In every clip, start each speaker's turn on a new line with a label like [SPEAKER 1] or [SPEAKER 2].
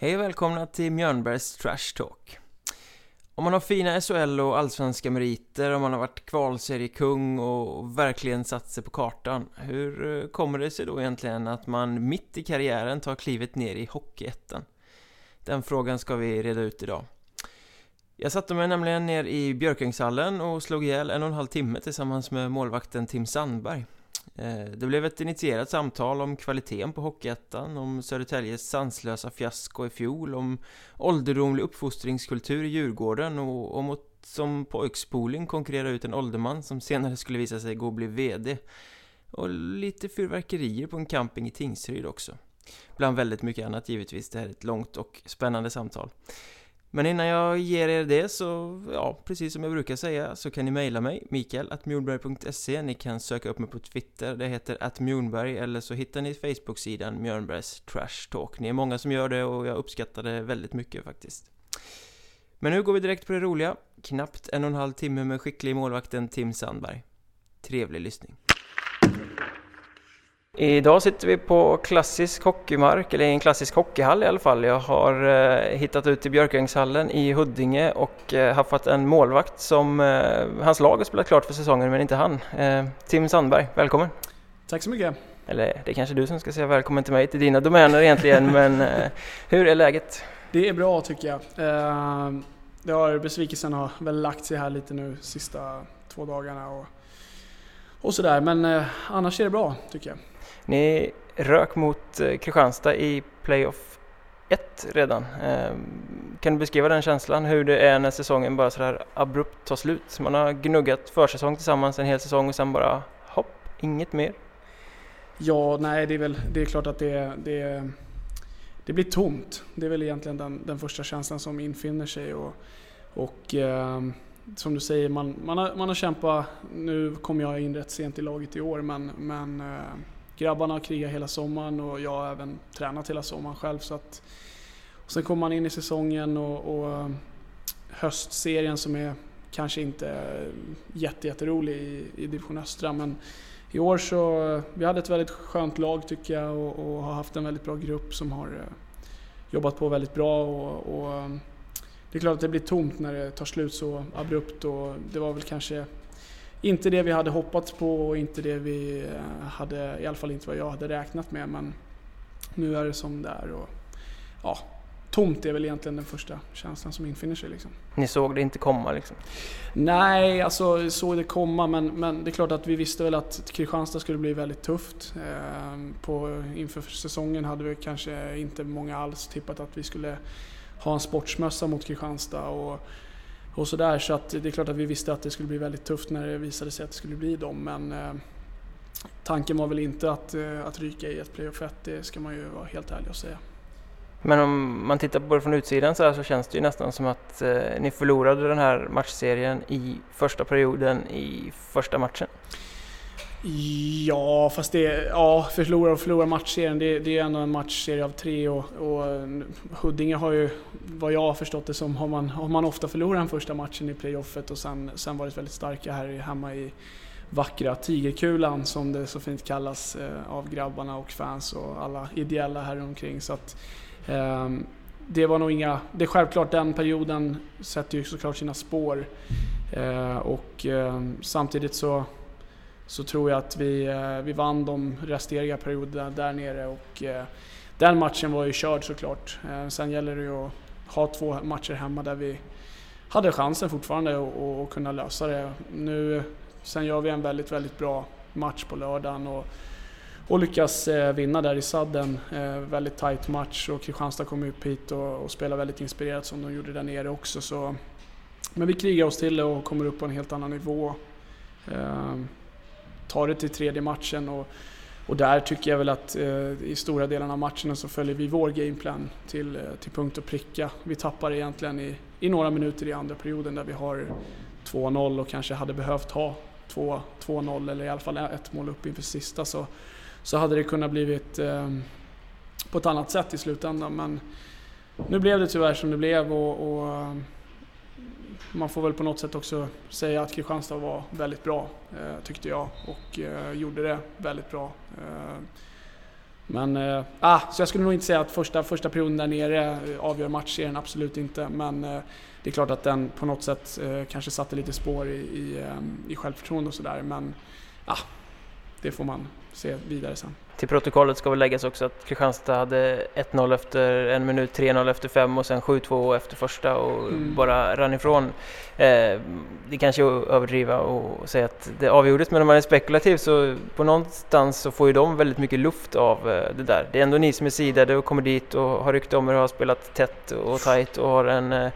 [SPEAKER 1] Hej och välkomna till Mjörnbergs Trash Talk. Om man har fina SHL och allsvenska meriter, om man har varit kvalseriekung och verkligen satt sig på kartan, hur eh, kommer det sig då egentligen att man mitt i karriären tar klivet ner i Hockeyettan? Den frågan ska vi reda ut idag. Jag satte mig nämligen ner i Björkängshallen och slog ihjäl en och en halv timme tillsammans med målvakten Tim Sandberg. Eh, det blev ett initierat samtal om kvaliteten på Hockeyettan, om Södertäljes sanslösa fiasko i fjol, om ålderdomlig uppfostringskultur i Djurgården och om att som pojkspoling konkurrera ut en ålderman som senare skulle visa sig gå och bli VD. Och lite fyrverkerier på en camping i Tingsryd också. Bland väldigt mycket annat givetvis, det här är ett långt och spännande samtal. Men innan jag ger er det så, ja, precis som jag brukar säga så kan ni mejla mig, mikael.mjornberg.se Ni kan söka upp mig på Twitter, det heter attmjornberg eller så hittar ni Facebook-sidan Mjörnbergs Trash Talk. Ni är många som gör det och jag uppskattar det väldigt mycket faktiskt. Men nu går vi direkt på det roliga. Knappt en och en halv timme med skicklig målvakten Tim Sandberg. Trevlig lyssning. Idag sitter vi på klassisk hockeymark, eller i en klassisk hockeyhall i alla fall. Jag har eh, hittat ut till Björkängshallen i Huddinge och eh, haft en målvakt som eh, hans lag har spelat klart för säsongen men inte han. Eh, Tim Sandberg, välkommen!
[SPEAKER 2] Tack så mycket!
[SPEAKER 1] Eller det är kanske du som ska säga välkommen till mig, till dina domäner egentligen, men eh, hur är läget?
[SPEAKER 2] Det är bra tycker jag. Eh, det har, besvikelsen har väl lagt sig här lite nu sista två dagarna och, och sådär, men eh, annars är det bra tycker jag.
[SPEAKER 1] Ni rök mot eh, Kristianstad i playoff 1 redan. Ehm, kan du beskriva den känslan, hur det är när säsongen bara sådär abrupt tar slut? Man har gnuggat försäsong tillsammans en hel säsong och sen bara hopp, inget mer?
[SPEAKER 2] Ja, nej det är väl det är klart att det, det, det blir tomt. Det är väl egentligen den, den första känslan som infinner sig. Och, och eh, som du säger, man, man, har, man har kämpat, nu kom jag in rätt sent i laget i år men, men eh, grabbarna har krigat hela sommaren och jag har även tränat hela sommaren själv. Så att, och sen kommer man in i säsongen och, och höstserien som är kanske inte jätterolig i, i division östra men i år så, vi hade ett väldigt skönt lag tycker jag och, och har haft en väldigt bra grupp som har eh, jobbat på väldigt bra och, och, det är klart att det blir tomt när det tar slut så abrupt och det var väl kanske inte det vi hade hoppats på och inte det vi eh, hade, i alla fall inte vad jag hade räknat med. Men nu är det som det är. Och, ja, tomt är väl egentligen den första känslan som infinner sig. Liksom.
[SPEAKER 1] Ni såg det inte komma liksom?
[SPEAKER 2] Nej, alltså såg det komma men, men det är klart att vi visste väl att Kristianstad skulle bli väldigt tufft. Eh, på, inför säsongen hade vi kanske inte många alls tippat att vi skulle ha en sportsmössa mot Kristianstad. Och, och sådär. Så att det är klart att vi visste att det skulle bli väldigt tufft när det visade sig att det skulle bli dem. Men eh, tanken var väl inte att, eh, att ryka i ett playoff 1, det ska man ju vara helt ärlig och säga.
[SPEAKER 1] Men om man tittar på det från utsidan så, här så känns det ju nästan som att eh, ni förlorade den här matchserien i första perioden i första matchen.
[SPEAKER 2] Ja, fast det, ja, förlora och förlora matchserien, det, det är ändå en matchserie av tre och, och eh, Huddinge har ju, vad jag har förstått det som, har man, har man ofta förlorat den första matchen i playoffet och sen, sen varit väldigt starka här hemma i vackra Tigerkulan som det så fint kallas eh, av grabbarna och fans och alla ideella här omkring. Så att, eh, det var nog inga, det är självklart den perioden sätter ju såklart sina spår eh, och eh, samtidigt så så tror jag att vi, eh, vi vann de resterande perioderna där nere och eh, den matchen var ju körd såklart. Eh, sen gäller det ju att ha två matcher hemma där vi hade chansen fortfarande att kunna lösa det. Nu, sen gör vi en väldigt, väldigt bra match på lördagen och, och lyckas vinna där i sadden. Väldigt tight match och Kristianstad kom upp hit och, och spelade väldigt inspirerat som de gjorde där nere också. Så, men vi krigar oss till det och kommer upp på en helt annan nivå tar det till tredje matchen och, och där tycker jag väl att eh, i stora delar av matcherna så följer vi vår gameplan till, eh, till punkt och pricka. Vi tappar egentligen i, i några minuter i andra perioden där vi har 2-0 och kanske hade behövt ha 2-0 eller i alla fall ett mål upp inför sista så, så hade det kunnat blivit eh, på ett annat sätt i slutändan. Men nu blev det tyvärr som det blev och, och ehm, man får väl på något sätt också säga att Kristianstad var väldigt bra, eh, tyckte jag, och eh, gjorde det väldigt bra. Eh, Men, äh, ah, så jag skulle nog inte säga att första, första perioden där nere eh, avgör matchserien, absolut inte. Men äh, det är klart att den på något sätt äh, kanske satte lite spår i, i, i självförtroende och sådär. Men ah, det får man se vidare sen.
[SPEAKER 1] Till protokollet ska väl läggas också att Kristianstad hade 1-0 efter en minut, 3-0 efter fem och sen 7-2 efter första och mm. bara rann ifrån. Eh, det kanske är att överdriva och säga att det avgjordes, men om man är spekulativ så på någonstans så får ju de väldigt mycket luft av eh, det där. Det är ändå ni som är sidade och kommer dit och har rykte om er och har spelat tätt och tajt och har en eh,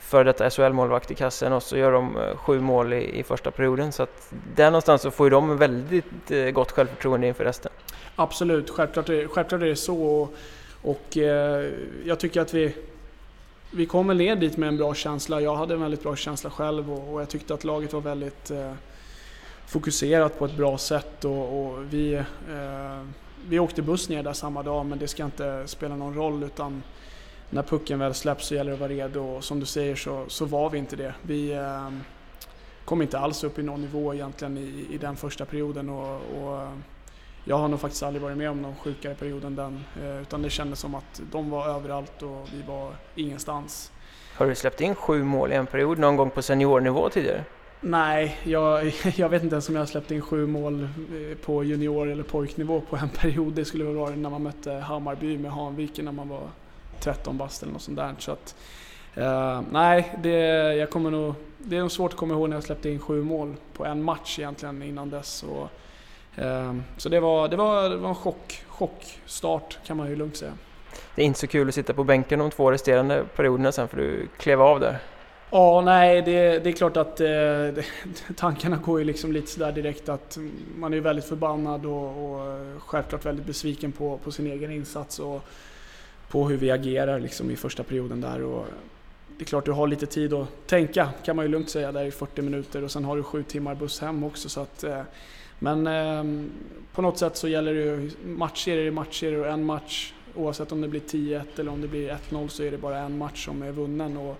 [SPEAKER 1] före detta SHL-målvakt i kassen och så gör de eh, sju mål i, i första perioden. Så att där någonstans så får ju de väldigt gott självförtroende inför resten.
[SPEAKER 2] Absolut, självklart är, självklart är det så. Och, och eh, jag tycker att vi, vi kommer ner dit med en bra känsla. Jag hade en väldigt bra känsla själv och, och jag tyckte att laget var väldigt eh, fokuserat på ett bra sätt. Och, och vi, eh, vi åkte buss ner där samma dag men det ska inte spela någon roll utan när pucken väl släpps så gäller det att vara redo och som du säger så, så var vi inte det. Vi eh, kom inte alls upp i någon nivå egentligen i, i den första perioden och, och eh, jag har nog faktiskt aldrig varit med om någon sjukare period än den. Eh, utan det kändes som att de var överallt och vi var ingenstans.
[SPEAKER 1] Har du släppt in sju mål i en period någon gång på seniornivå tidigare?
[SPEAKER 2] Nej, jag, jag vet inte ens om jag har släppt in sju mål eh, på junior eller pojknivå på en period. Det skulle väl vara när man mötte Hammarby med Hanviken när man var 13 bast eller något sånt där. Så att, uh, nej, det, jag kommer nog, det är nog svårt att komma ihåg när jag släppte in sju mål på en match egentligen innan dess. Och, så det var, det, var, det var en chock, chockstart kan man ju lugnt säga.
[SPEAKER 1] Det är inte så kul att sitta på bänken de två resterande perioderna sen för du klev av där.
[SPEAKER 2] Ja, nej, det, det är klart att eh, tankarna går ju liksom lite sådär direkt att man är väldigt förbannad och, och självklart väldigt besviken på, på sin egen insats. Och, på hur vi agerar liksom i första perioden där. Och det är klart du har lite tid att tänka kan man ju lugnt säga där i 40 minuter och sen har du sju timmar buss hem också. Så att, eh, men eh, på något sätt så gäller det ju matchserier i matchserier och en match oavsett om det blir 10-1 eller om det blir 1-0 så är det bara en match som är vunnen. Och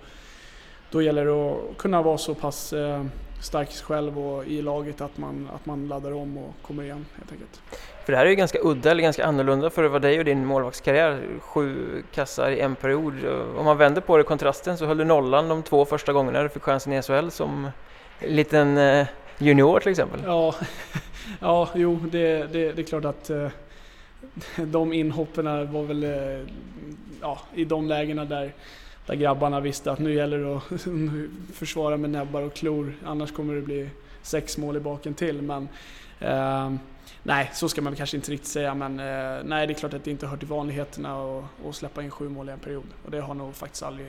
[SPEAKER 2] då gäller det att kunna vara så pass eh, stark själv och i laget att man, att man laddar om och kommer igen helt enkelt.
[SPEAKER 1] För det här är ju ganska udda eller ganska annorlunda för att vara dig och din målvaktskarriär. Sju kassar i en period. Om man vänder på det kontrasten så höll du nollan de två första gångerna du fick chansen i SHL som liten eh, junior till exempel.
[SPEAKER 2] Ja, ja jo det, det, det är klart att eh, de inhoppen var väl eh, ja, i de lägena där där grabbarna visste att nu gäller det att försvara med näbbar och klor annars kommer det bli sex mål i baken till. Men eh, nej, så ska man kanske inte riktigt säga men eh, nej, det är klart att det inte hör till vanligheterna att släppa in sju mål i en period. Och det har nog faktiskt aldrig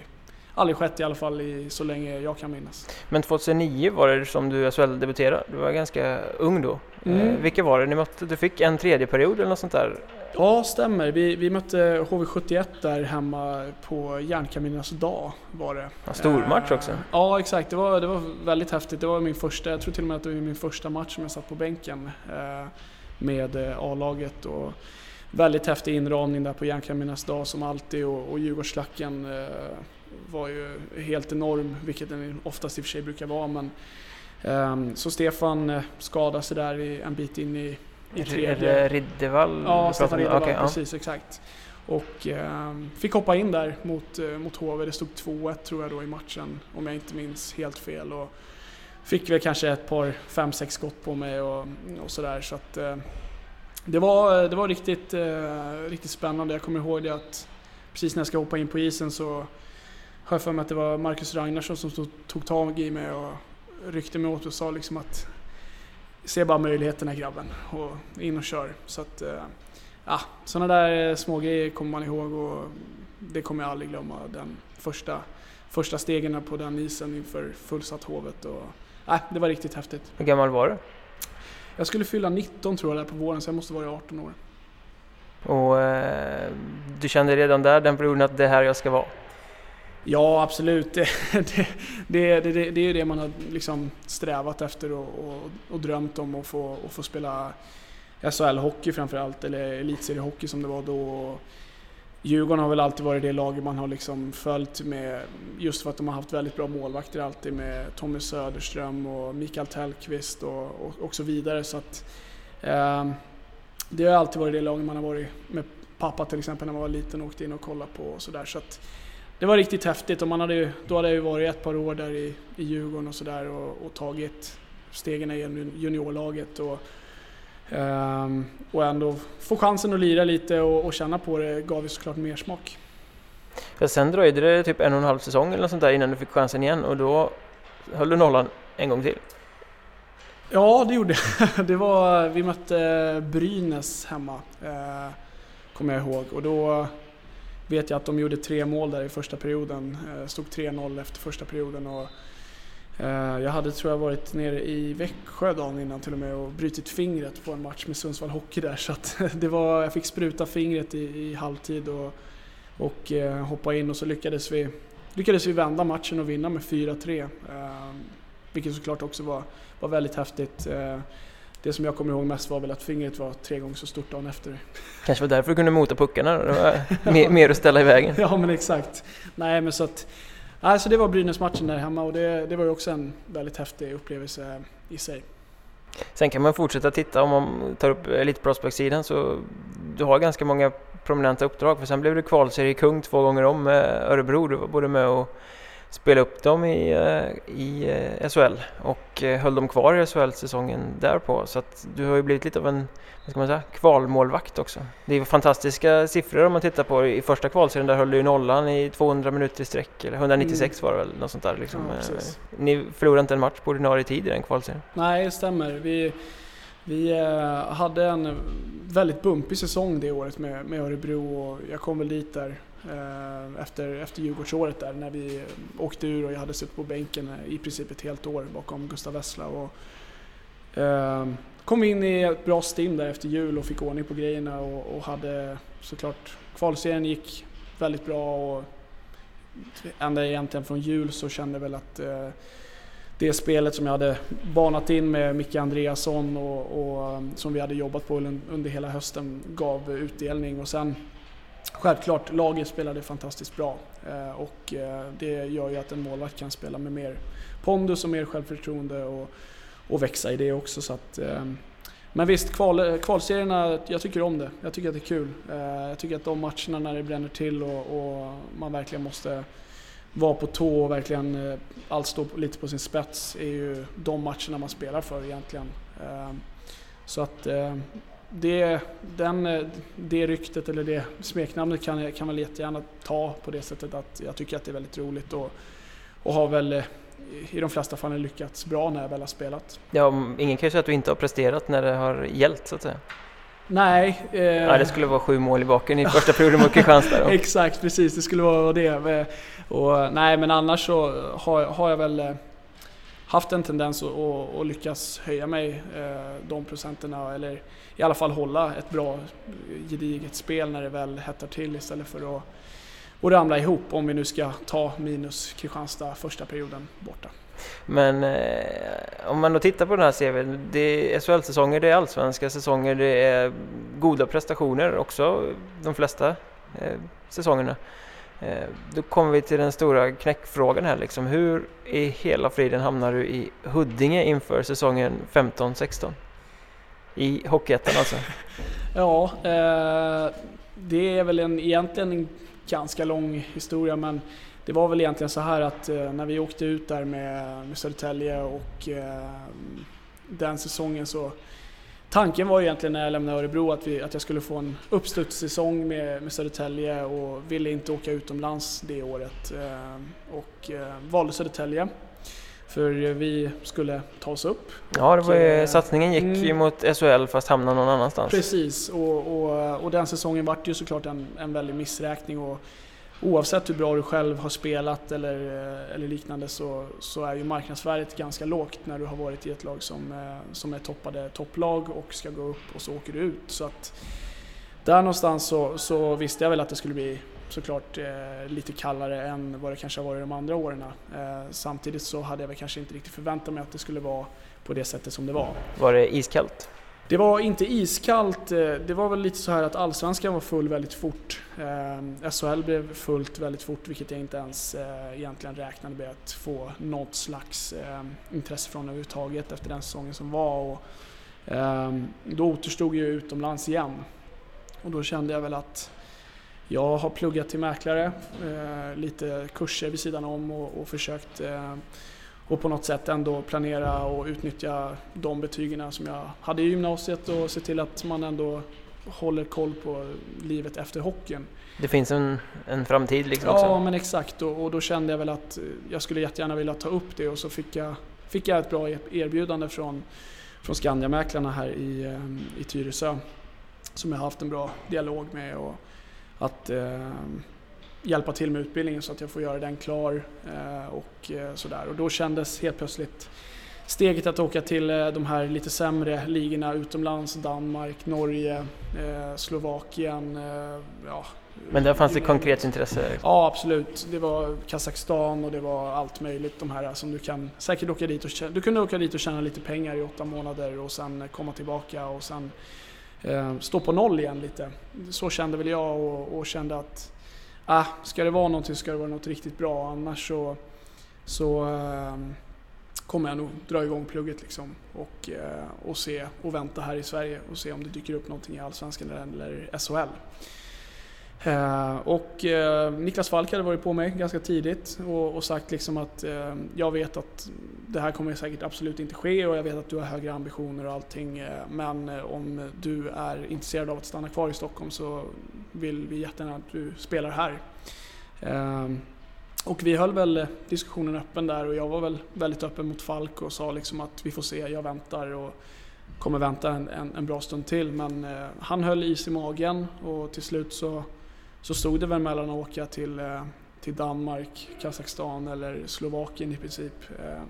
[SPEAKER 2] aldrig skett i alla fall i, så länge jag kan minnas.
[SPEAKER 1] Men 2009 var det som du SHL-debuterade. Du var ganska ung då. Mm. Eh, vilka var det ni mötte? Du fick en tredje period eller något sånt där?
[SPEAKER 2] Ja, stämmer. Vi, vi mötte HV71 där hemma på Järnkaminernas dag var det.
[SPEAKER 1] Ja, stor match också. Eh,
[SPEAKER 2] ja, exakt. Det var, det var väldigt häftigt. Det var min första, jag tror till och med att det var min första match som jag satt på bänken eh, med eh, A-laget. Och väldigt häftig inramning där på Järnkaminernas dag som alltid och, och Djurgårdsslacken eh, var ju helt enorm, vilket den oftast i och för sig brukar vara. Men, um, så Stefan eh, skadade sig där i, en bit in i, i tredje.
[SPEAKER 1] Riddevall?
[SPEAKER 2] Ja, Stefan Riddevall, okay, precis, ja. exakt. Och um, fick hoppa in där mot, uh, mot HV. Det stod 2-1 tror jag då i matchen, om jag inte minns helt fel. Och fick väl kanske ett par, fem, sex skott på mig och, och sådär. Så att, uh, det var, det var riktigt, uh, riktigt spännande. Jag kommer ihåg det att precis när jag ska hoppa in på isen så har jag för mig att det var Marcus Ragnarsson som stod, tog tag i mig och ryckte mig åt och sa liksom att se bara möjligheterna grabben och in och kör. Så att, eh, ja, sådana där små grejer kommer man ihåg och det kommer jag aldrig glömma. Den första, första stegen på den isen inför fullsatt Hovet. Och, ja, det var riktigt häftigt.
[SPEAKER 1] Hur gammal var du?
[SPEAKER 2] Jag skulle fylla 19 tror jag där på våren så jag måste vara 18 år.
[SPEAKER 1] Och eh, du kände redan där den perioden att det är här jag ska vara?
[SPEAKER 2] Ja, absolut. Det, det, det, det, är ju det man har liksom strävat efter och, och, och drömt om att få, att få spela SHL-hockey framförallt, eller elitseriehockey som det var då. Djurgården har väl alltid varit det laget man har liksom följt med, just för att de har haft väldigt bra målvakter alltid med Tommy Söderström och Mikael Tellqvist och, och, och så vidare. Så att, eh, det har alltid varit det laget man har varit med pappa till exempel när man var liten och åkte in och kollade på och sådär. Så det var riktigt häftigt och man hade ju, då hade jag ju varit ett par år där i, i Djurgården och sådär och, och tagit stegen i juniorlaget. Och, um, och ändå få chansen att lira lite och, och känna på det gav ju såklart mer smak.
[SPEAKER 1] Ja, sen dröjde det typ en och en halv säsong eller något sånt där innan du fick chansen igen och då höll du nollan en gång till.
[SPEAKER 2] Ja, det gjorde jag. Det var, vi mötte Brynäs hemma, eh, kommer jag ihåg. Och då vet jag att de gjorde tre mål där i första perioden. Eh, stod 3-0 efter första perioden. Och, eh, jag hade, tror jag, varit nere i Växjö dagen innan till och med och brutit fingret på en match med Sundsvall Hockey där. Så att det var, jag fick spruta fingret i, i halvtid och, och eh, hoppa in och så lyckades vi, lyckades vi vända matchen och vinna med 4-3. Vilket såklart också var, var väldigt häftigt. Eh, det som jag kommer ihåg mest var väl att fingret var tre gånger så stort dagen efter.
[SPEAKER 1] Kanske var därför du kunde mota puckarna Det var mer, mer att ställa i vägen.
[SPEAKER 2] ja men exakt. Nej men så att... Alltså det var Brynäs-matchen där hemma och det, det var ju också en väldigt häftig upplevelse i sig.
[SPEAKER 1] Sen kan man fortsätta titta om man tar upp Elite Prospect-sidan så du har ganska många prominenta uppdrag för sen blev du kvalserie-kung två gånger om med Örebro. Du var både med och spelade upp dem i, eh, i eh, SHL och eh, höll dem kvar i SHL säsongen därpå. Så att du har ju blivit lite av en vad ska man säga, kvalmålvakt också. Det är fantastiska siffror om man tittar på i första kvalserien. Där höll du ju nollan i 200 minuter i sträck, eller 196 mm. var det väl, något sånt där. Liksom. Ja, Ni förlorade inte en match på ordinarie tid i den kvalserien.
[SPEAKER 2] Nej, det stämmer. Vi, vi hade en väldigt bumpig säsong det året med, med Örebro och jag kom väl dit där Eh, efter, efter Djurgårdsåret där när vi åkte ur och jag hade suttit på bänken i princip ett helt år bakom Gustav Vessla. Och, eh, kom in i ett bra stim där efter jul och fick ordning på grejerna och, och hade såklart kvalserien gick väldigt bra och ända egentligen från jul så kände jag väl att eh, det spelet som jag hade banat in med Micke Andreasson och, och, eh, som vi hade jobbat på under hela hösten gav utdelning och sen Självklart, laget spelade fantastiskt bra eh, och eh, det gör ju att en målvakt kan spela med mer pondus och mer självförtroende och, och växa i det också. Så att, eh, men visst, kval, kvalserierna, jag tycker om det. Jag tycker att det är kul. Jag tycker att de matcherna när det bränner till och, och man verkligen måste vara på tå och verkligen allt står lite på sin spets är ju de matcherna man spelar för egentligen. Så att det, den, det ryktet eller det smeknamnet kan, kan man jättegärna ta på det sättet att jag tycker att det är väldigt roligt och, och har väl eh, i de flesta fallen lyckats bra när jag väl har spelat.
[SPEAKER 1] Ja, ingen kan ju säga att du inte har presterat när det har gällt så att säga.
[SPEAKER 2] Nej.
[SPEAKER 1] Eh, ja, det skulle vara sju mål i baken i första perioden mot Kristianstad.
[SPEAKER 2] Exakt, precis. Det skulle vara det. Och, nej, men annars så har, har jag väl eh, haft en tendens att, att, att lyckas höja mig eh, de procenterna eller i alla fall hålla ett bra gediget spel när det väl hettar till istället för att, och ramla ihop om vi nu ska ta minus Kristianstad första perioden borta.
[SPEAKER 1] Men eh, om man då tittar på den här CVn, det är SHL-säsonger, det är allsvenska säsonger, det är goda prestationer också de flesta eh, säsongerna. Eh, då kommer vi till den stora knäckfrågan här liksom. Hur i hela friden hamnar du i Huddinge inför säsongen 15-16? I Hockeyettan alltså?
[SPEAKER 2] ja, eh, det är väl en, egentligen en ganska lång historia men det var väl egentligen så här att eh, när vi åkte ut där med, med Södertälje och eh, den säsongen så Tanken var egentligen när jag lämnade Örebro att, vi, att jag skulle få en uppstudssäsong med, med Södertälje och ville inte åka utomlands det året. Eh, och eh, valde Södertälje. För vi skulle ta oss upp.
[SPEAKER 1] Ja, det var ju, eh, satsningen gick mm, mot SHL fast hamnade någon annanstans.
[SPEAKER 2] Precis, och, och, och den säsongen vart ju såklart en, en väldig missräkning. Och, oavsett hur bra du själv har spelat eller, eh, eller liknande så, så är ju marknadsvärdet ganska lågt när du har varit i ett lag som, eh, som är toppade topplag och ska gå upp och så åker du ut. Så att där någonstans så, så visste jag väl att det skulle bli såklart eh, lite kallare än vad det kanske har varit de andra åren. Eh, samtidigt så hade jag väl kanske inte riktigt förväntat mig att det skulle vara på det sättet som det var.
[SPEAKER 1] Var det iskallt?
[SPEAKER 2] Det var inte iskallt, eh, det var väl lite så här att allsvenskan var full väldigt fort. Eh, SHL blev fullt väldigt fort vilket jag inte ens eh, egentligen räknade med att få något slags intresse från överhuvudtaget efter den säsongen som var. Och, ehm, då återstod jag utomlands igen. Och då kände jag väl att jag har pluggat till mäklare, lite kurser vid sidan om och, och försökt eh, och på något sätt ändå planera och utnyttja de betygen som jag hade i gymnasiet och se till att man ändå håller koll på livet efter hockeyn.
[SPEAKER 1] Det finns en, en framtid liksom också?
[SPEAKER 2] Ja, men exakt och, och, då kände jag väl att jag skulle jättegärna vilja ta upp det och så fick jag, fick jag ett bra erbjudande från, från Skandiamäklarna här i, eh, i Tyresö som jag har haft en bra dialog med och att eh, hjälpa till med utbildningen så att jag får göra den klar eh, och eh, sådär. Och då kändes helt plötsligt steget att åka till eh, de här lite sämre ligorna utomlands, Danmark, Norge, Slovakien, ja,
[SPEAKER 1] men där fanns det konkret intresse?
[SPEAKER 2] Ja, absolut. Det var Kazakstan och det var allt möjligt. De här som du kan säkert åka dit och Du kunde åka dit och tjäna lite pengar i åtta månader och sen komma tillbaka och sen stå på noll igen lite. Så kände väl jag och, och kände att ah, ska det vara någonting ska det vara något riktigt bra annars så, så eh, kommer jag nog dra igång plugget liksom och, eh, och se och vänta här i Sverige och se om det dyker upp någonting i Allsvenskan eller SHL. Eh, och eh, Niklas Falk hade varit på mig ganska tidigt och, sagt liksom att eh, jag vet att det här kommer säkert absolut inte ske och jag vet att du har högre ambitioner och allting men om du är intresserad av att stanna kvar i Stockholm så vill vi jättegärna att du spelar här. Och vi höll väl diskussionen öppen där och jag var väl väldigt öppen mot Falk och sa liksom att vi får se, jag väntar och kommer vänta en, en, en bra stund till. Men eh, han höll is i magen och till slut så så stod det väl mellan att åka till, eh, till Danmark, Kazakstan eller Slovakien i princip. Eh,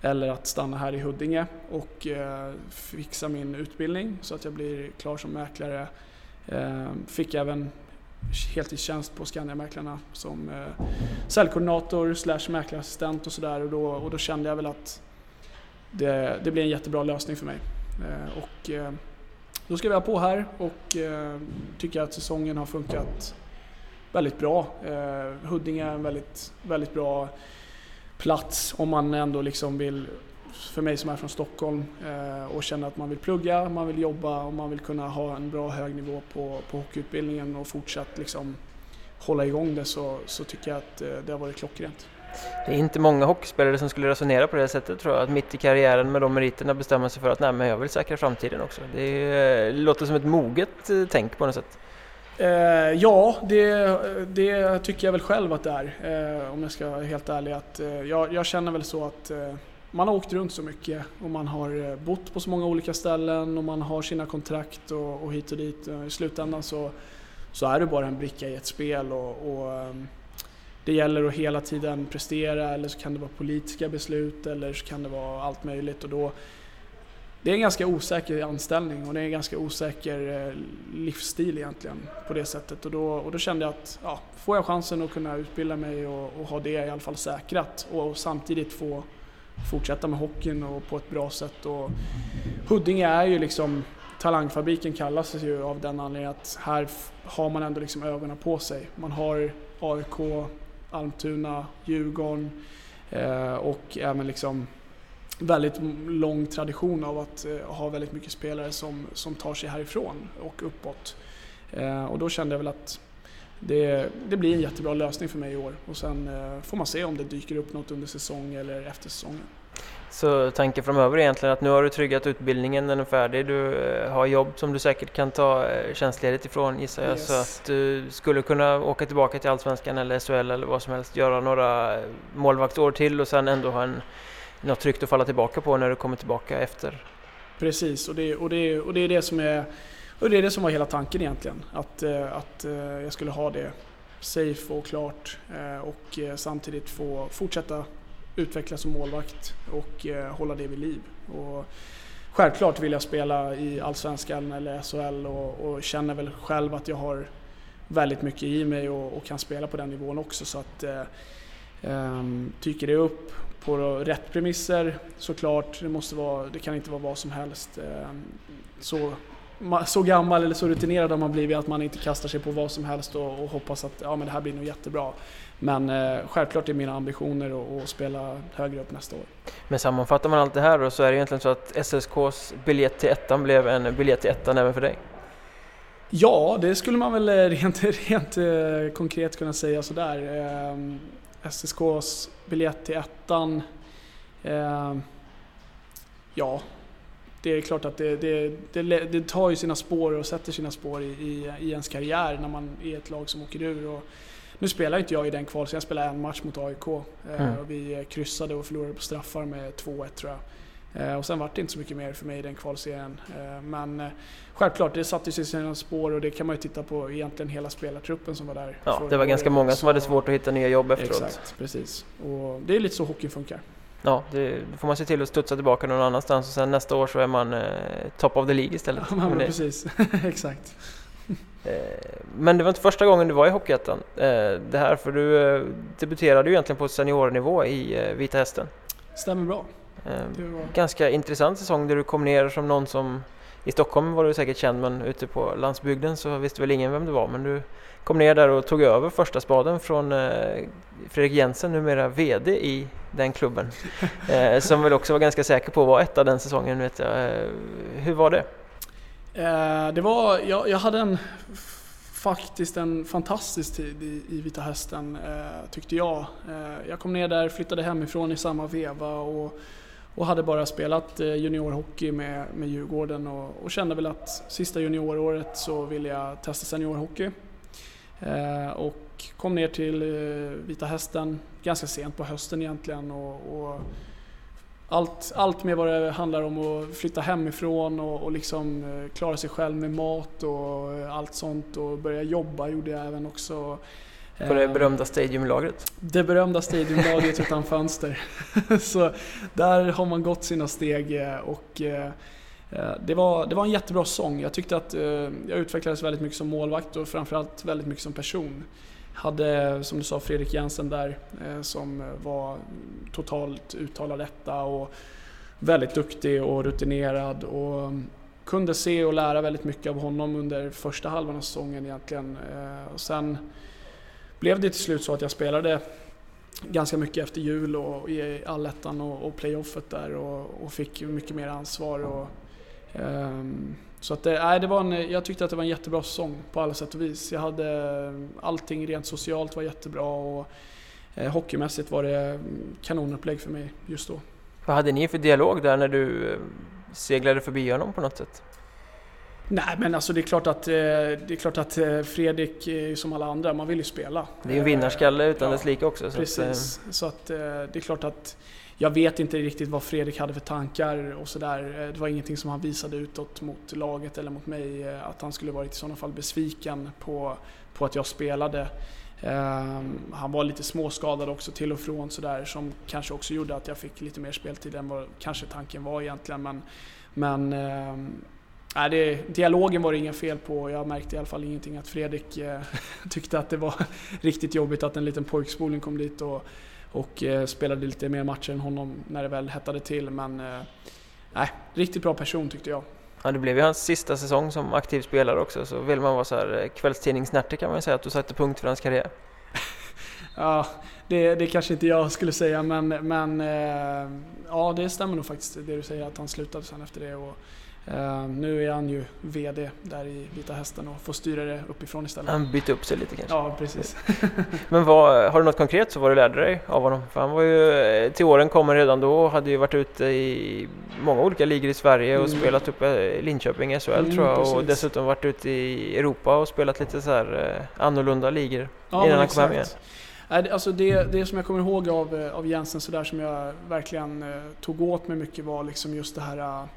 [SPEAKER 2] eller att stanna här i Huddinge och eh, fixa min utbildning så att jag blir klar som mäklare. Fick även heltidstjänst på Skandiamäklarna som säljkoordinator slash mäklarassistent och sådär och då, och då kände jag väl att det, det blir en jättebra lösning för mig. Och då ska vi ha på här och eh, tycker att säsongen har funkat väldigt bra. Eh, Huddinge är en väldigt, väldigt bra plats om man ändå liksom vill, för mig som är från Stockholm eh, och känner att man vill plugga, man vill jobba och man vill kunna ha en bra hög nivå på, på hockeyutbildningen och fortsatt liksom hålla igång det så, så tycker jag att eh, det har varit klockrent.
[SPEAKER 1] Det är inte många hockeyspelare som skulle resonera på det sättet tror jag, att mitt i karriären med de meriterna bestämma sig för att nej men jag vill säkra framtiden också. Det, är, eh, låter som ett moget eh, tänk på något sätt.
[SPEAKER 2] Eh, ja, det, det, tycker jag väl själv att det är, eh, om jag ska vara helt ärlig. Att, eh, jag, jag, känner väl så att eh, man har åkt runt så mycket och man har eh, bott på så många olika ställen och man har sina kontrakt och, och hit och dit. I slutändan så, så är du bara en bricka i ett spel och, och ehm, det gäller att hela tiden prestera eller så kan det vara politiska beslut eller så kan det vara allt möjligt. Och då det är en ganska osäker anställning och det är en ganska osäker eh, livsstil egentligen på det sättet. Och då, och då kände jag att ja, får jag chansen att kunna utbilda mig och, och ha det i alla fall säkrat och, samtidigt få fortsätta med hockeyn och på ett bra sätt. Och Huddinge är ju liksom Talangfabriken kallas det ju av den anledningen att här har man ändå liksom ögonen på sig. Man har AIK, Almtuna, Djurgården eh, och även liksom väldigt lång tradition av att eh, ha väldigt mycket spelare som, som tar sig härifrån och uppåt. Eh, och då kände jag väl att det, det blir en jättebra lösning för mig i år och sen får man se om det dyker upp något under säsong eller efter säsongen.
[SPEAKER 1] Så tanken framöver är egentligen att nu har du tryggat utbildningen, den är färdig, du eh, har jobb som du säkert kan ta eh, tjänstledigt ifrån gissar jag. Yes. Så att du skulle kunna åka tillbaka till Allsvenskan eller SHL eller vad som helst, göra några målvaktsår till och sen ändå ha en, något tryggt att falla tillbaka på när du kommer tillbaka efter.
[SPEAKER 2] Precis, och det, och det, och det är det som är och det är det som var hela tanken egentligen. Att, eh, att jag skulle ha det safe och klart och samtidigt få fortsätta utvecklas som målvakt och eh, hålla det vid liv. Och självklart vill jag spela i Allsvenskan eller SHL och, och känner väl själv att jag har väldigt mycket i mig och, och kan spela på den nivån också. Så att, eh, um, det upp på rätt premisser såklart, det, måste vara, det kan inte vara vad som helst. Eh, så, så gammal eller så rutinerad har man blivit att man inte kastar sig på vad som helst och, och hoppas att ja, men det här blir nog jättebra. Men eh, självklart är mina ambitioner att, spela högre upp nästa år.
[SPEAKER 1] Men sammanfattar man allt det här då så är det egentligen så att SSKs biljett till ettan blev en biljett till ettan även för dig?
[SPEAKER 2] Ja, det skulle man väl rent, rent eh, konkret kunna säga sådär. Eh, SSKs biljett till ettan, eh, ja, det är klart att det, det, det, det, tar ju sina spår och sätter sina spår i, i, i ens karriär när man är ett lag som åker ur. Och nu spelar inte jag i den kval, så jag spelade en match mot AIK. Eh, mm. Och vi kryssade och förlorade på straffar med 2-1 tror jag. Eh, och sen var det inte så mycket mer för mig i den kvalserien. Eh, men självklart, det satte sig sina spår och det kan man ju titta på egentligen hela spelartruppen som var där.
[SPEAKER 1] Ja, det var ganska många som hade svårt att hitta nya jobb efteråt.
[SPEAKER 2] Exakt, precis. Och det är lite så hockeyn funkar.
[SPEAKER 1] Ja, det, då får man se till att studsa tillbaka någon annanstans och sen nästa år så är man eh, top of the League istället.
[SPEAKER 2] Ja, men precis. Exakt.
[SPEAKER 1] Eh, men det var inte första gången du var i Hockeyettan. Eh, det här, för du eh, debuterade ju egentligen på seniornivå i Vita Hästen.
[SPEAKER 2] Stämmer bra.
[SPEAKER 1] Ganska intressant säsong där du kom ner som någon som i Stockholm var du säkert känd men ute på landsbygden så visste väl ingen vem du var men du kom ner där och tog över första spaden från Fredrik Jensen, numera VD i den klubben. som väl också var ganska säker på att vara etta den säsongen vet jag. hur var det?
[SPEAKER 2] Eh, det var, jag, jag hade en, faktiskt en fantastisk tid i, i Vita Hästen eh, tyckte jag. Eh, jag kom ner där, flyttade hemifrån i samma veva och, och hade bara spelat juniorhockey med, med Djurgården och, och kände väl att sista junioråret så ville jag testa seniorhockey. och kom ner till Vita Hästen ganska sent på hösten egentligen och, och allt, allt med vad det handlar om att flytta hemifrån och, och liksom eh, klara sig själv med mat och eh, allt sånt och börja jobba gjorde jag även också.
[SPEAKER 1] På det eh, berömda stadiumlagret?
[SPEAKER 2] Det berömda stadiumlagret utan fönster. Så där har man gått sina steg och det var, det var en jättebra sång. Jag tyckte att jag utvecklades väldigt mycket som målvakt och framförallt väldigt mycket som person. Hade, som du sa, Fredrik Jensen där eh, som eh, var totalt uttalad etta och väldigt duktig och rutinerad och mm, kunde se och lära väldigt mycket av honom under första halvan av säsongen egentligen. Eh, och sen blev det till slut så att jag spelade ganska mycket efter jul och i allettan och, playoffet där och, och, fick mycket mer ansvar. Och, um, så att nej, det var en, jag tyckte att det var en jättebra säsong på alla sätt och vis. Jag hade, allting rent socialt var jättebra och eh, hockeymässigt var det kanonupplägg för mig just då.
[SPEAKER 1] Vad hade ni för dialog där när du eh, seglade förbi honom på något sätt?
[SPEAKER 2] Nej men alltså det är klart att, eh, det är klart att eh, Fredrik är som alla andra, man vill ju spela.
[SPEAKER 1] Det är ju en vinnarskalle utan ja, dess like också.
[SPEAKER 2] Så precis, att, så att det är klart att jag vet inte riktigt vad Fredrik hade för tankar och sådär. Eh, det var ingenting som han visade utåt mot laget eller mot mig eh, att han skulle varit i sådana fall besviken på, på att jag spelade. Um, han var lite småskadad också till och från sådär som kanske också gjorde att jag fick lite mer speltid än vad kanske tanken var egentligen. Men, men um, Nej, det, dialogen var det inga fel på. Jag märkte i alla fall ingenting att Fredrik eh, tyckte att det var riktigt jobbigt att en liten pojkspoling kom dit och och eh, spelade lite mer matcher än honom när det väl hettade till. Men eh, nej, riktigt bra person tyckte jag.
[SPEAKER 1] Ja, det blev ju hans sista säsong som aktiv spelare också, så vill man vara så här eh, kvällstidningsnärte kan man ju säga att du satte punkt för hans karriär.
[SPEAKER 2] ja, det, det kanske inte jag skulle säga, men, men ja, det stämmer nog faktiskt det du säger att han slutade sen efter det. Och, Uh, nu är han ju VD där i Vita Hästen och får styra det uppifrån istället.
[SPEAKER 1] Han bytte upp sig lite kanske?
[SPEAKER 2] Ja, precis.
[SPEAKER 1] Men vad, har du något konkret så vad du lärde dig av honom? För han var ju, eh, till åren kommer redan då hade ju varit ute i många olika ligor i Sverige och mm. spelat uppe i Linköping SHL mm, tror jag precis. och dessutom varit ute i Europa och spelat lite så här eh, annorlunda ligor ja, innan han kom hem igen.
[SPEAKER 2] Alltså det, det som jag kommer ihåg av, av Jensen sådär som jag verkligen tog åt mig mycket var liksom just det här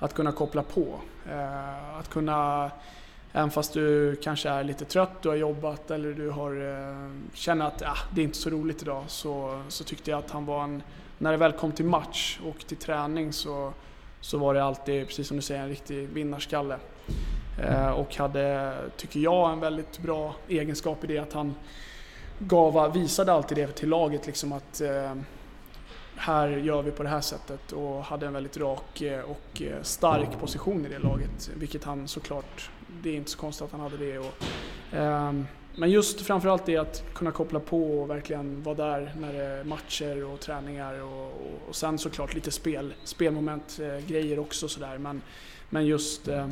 [SPEAKER 2] att kunna koppla på. Eh, att kunna, även fast du kanske är lite trött, du har jobbat eller du har, eh, känner att ah, det är inte så roligt idag, så, så tyckte jag att han var en, när det väl kom till match och till träning så, så var det alltid, precis som du säger, en riktig vinnarskalle. Eh, och hade, tycker jag, en väldigt bra egenskap i det att han gav, visade alltid det till laget liksom att eh, här gör vi på det här sättet och hade en väldigt rak eh, och eh, stark position i det laget. Vilket han såklart, det är inte så konstigt att han hade det. Och, ehm, men just framförallt det att kunna koppla på och verkligen vara där när det är matcher och träningar och, och, och sen såklart lite spel, spelmoment, eh, grejer också sådär. Men, men just eh,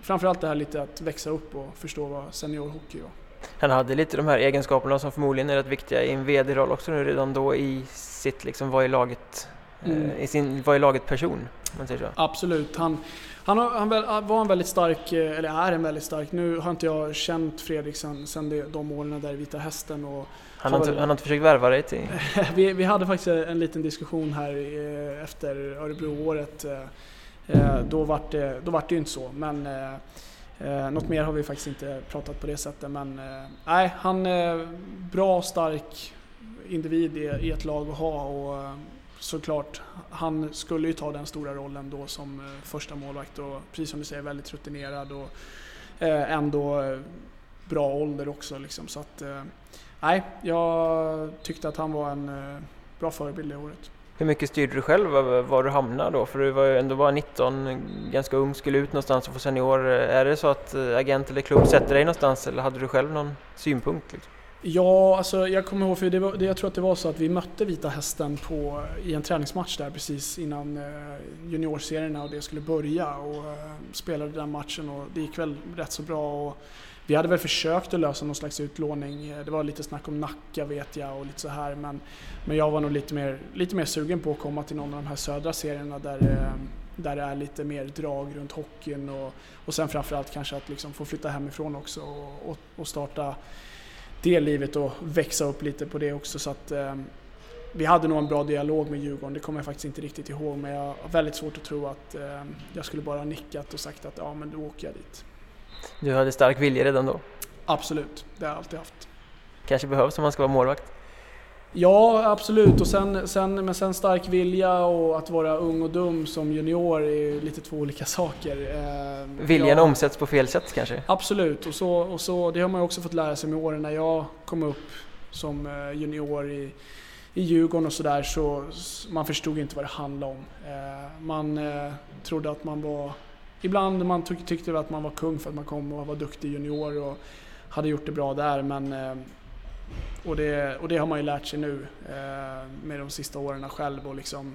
[SPEAKER 2] framförallt det här lite att växa upp och förstå vad seniorhockey var.
[SPEAKER 1] Han hade lite de här egenskaperna som förmodligen är rätt viktiga i en VD-roll också nu redan då i sitt liksom vad i laget, eh, mm. i sin vad i laget person. Man säger så.
[SPEAKER 2] Absolut. Han, han, han var en väldigt stark, eh, eller är en väldigt stark, nu har inte jag känt Fredrik sen, sen de åren där i Vita Hästen. Och
[SPEAKER 1] han, har inte, han har inte försökt värva dig till?
[SPEAKER 2] vi, vi hade faktiskt en liten diskussion här eh, efter Örebro-året. Då var det, då var det ju inte så, men Eh, något mer har vi faktiskt inte pratat på det sättet men eh, nej, han är bra, stark individ i, i ett lag att ha och eh, såklart, han skulle ju ta den stora rollen då som eh, första målvakt och precis som du säger väldigt rutinerad och eh, ändå eh, bra ålder också liksom så att nej, jag tyckte att han var en bra förebild i året.
[SPEAKER 1] Hur mycket styrde du själv över eh, var du hamnade då? För du var ju ändå bara 19, ganska ung, skulle ut någonstans och få senior. Eh, är det så att eh, agent eller klubb sätter dig någonstans eller hade du själv någon synpunkt? Liksom?
[SPEAKER 2] Ja, alltså jag kommer ihåg, för det var, det, jag tror att det var så att vi mötte Vita Hästen på, i en träningsmatch där precis innan eh, juniorserierna och det skulle börja och eh, spelade den matchen och det gick väl rätt så bra. Och, vi hade väl försökt att lösa någon slags utlåning. Det var lite snack om Nacka vet jag och lite så här men, men jag var nog lite mer, lite mer sugen på att komma till någon av de här södra serierna där, eh, där det är lite mer drag runt hockeyn och, och sen framförallt kanske att liksom få flytta hemifrån också och, och, och starta det livet och växa upp lite på det också. Så att, eh, vi hade nog en bra dialog med Djurgården, det kommer jag faktiskt inte riktigt ihåg men jag har väldigt svårt att tro att eh, jag skulle bara nickat och sagt att ja men då åker jag dit.
[SPEAKER 1] Du hade stark vilja redan då?
[SPEAKER 2] Absolut, det har jag alltid haft.
[SPEAKER 1] Kanske behövs om man ska vara målvakt?
[SPEAKER 2] Ja, absolut. Och sen, sen, men sen stark vilja och att vara ung och dum som junior är lite två olika saker.
[SPEAKER 1] Eh, Viljan ja, omsätts på fel sätt kanske?
[SPEAKER 2] Absolut, och, så, och så, det har man också fått lära sig med åren. När jag kom upp som eh, junior i, i Djurgården och sådär så man förstod inte vad det handlade om. Eh, man trodde att man var ibland man tyck, tyckte att man var kung för att man kom och var duktig junior och hade gjort det bra där. Men, eh, och, det, och det har man ju lärt sig nu eh, med de sista åren själv och liksom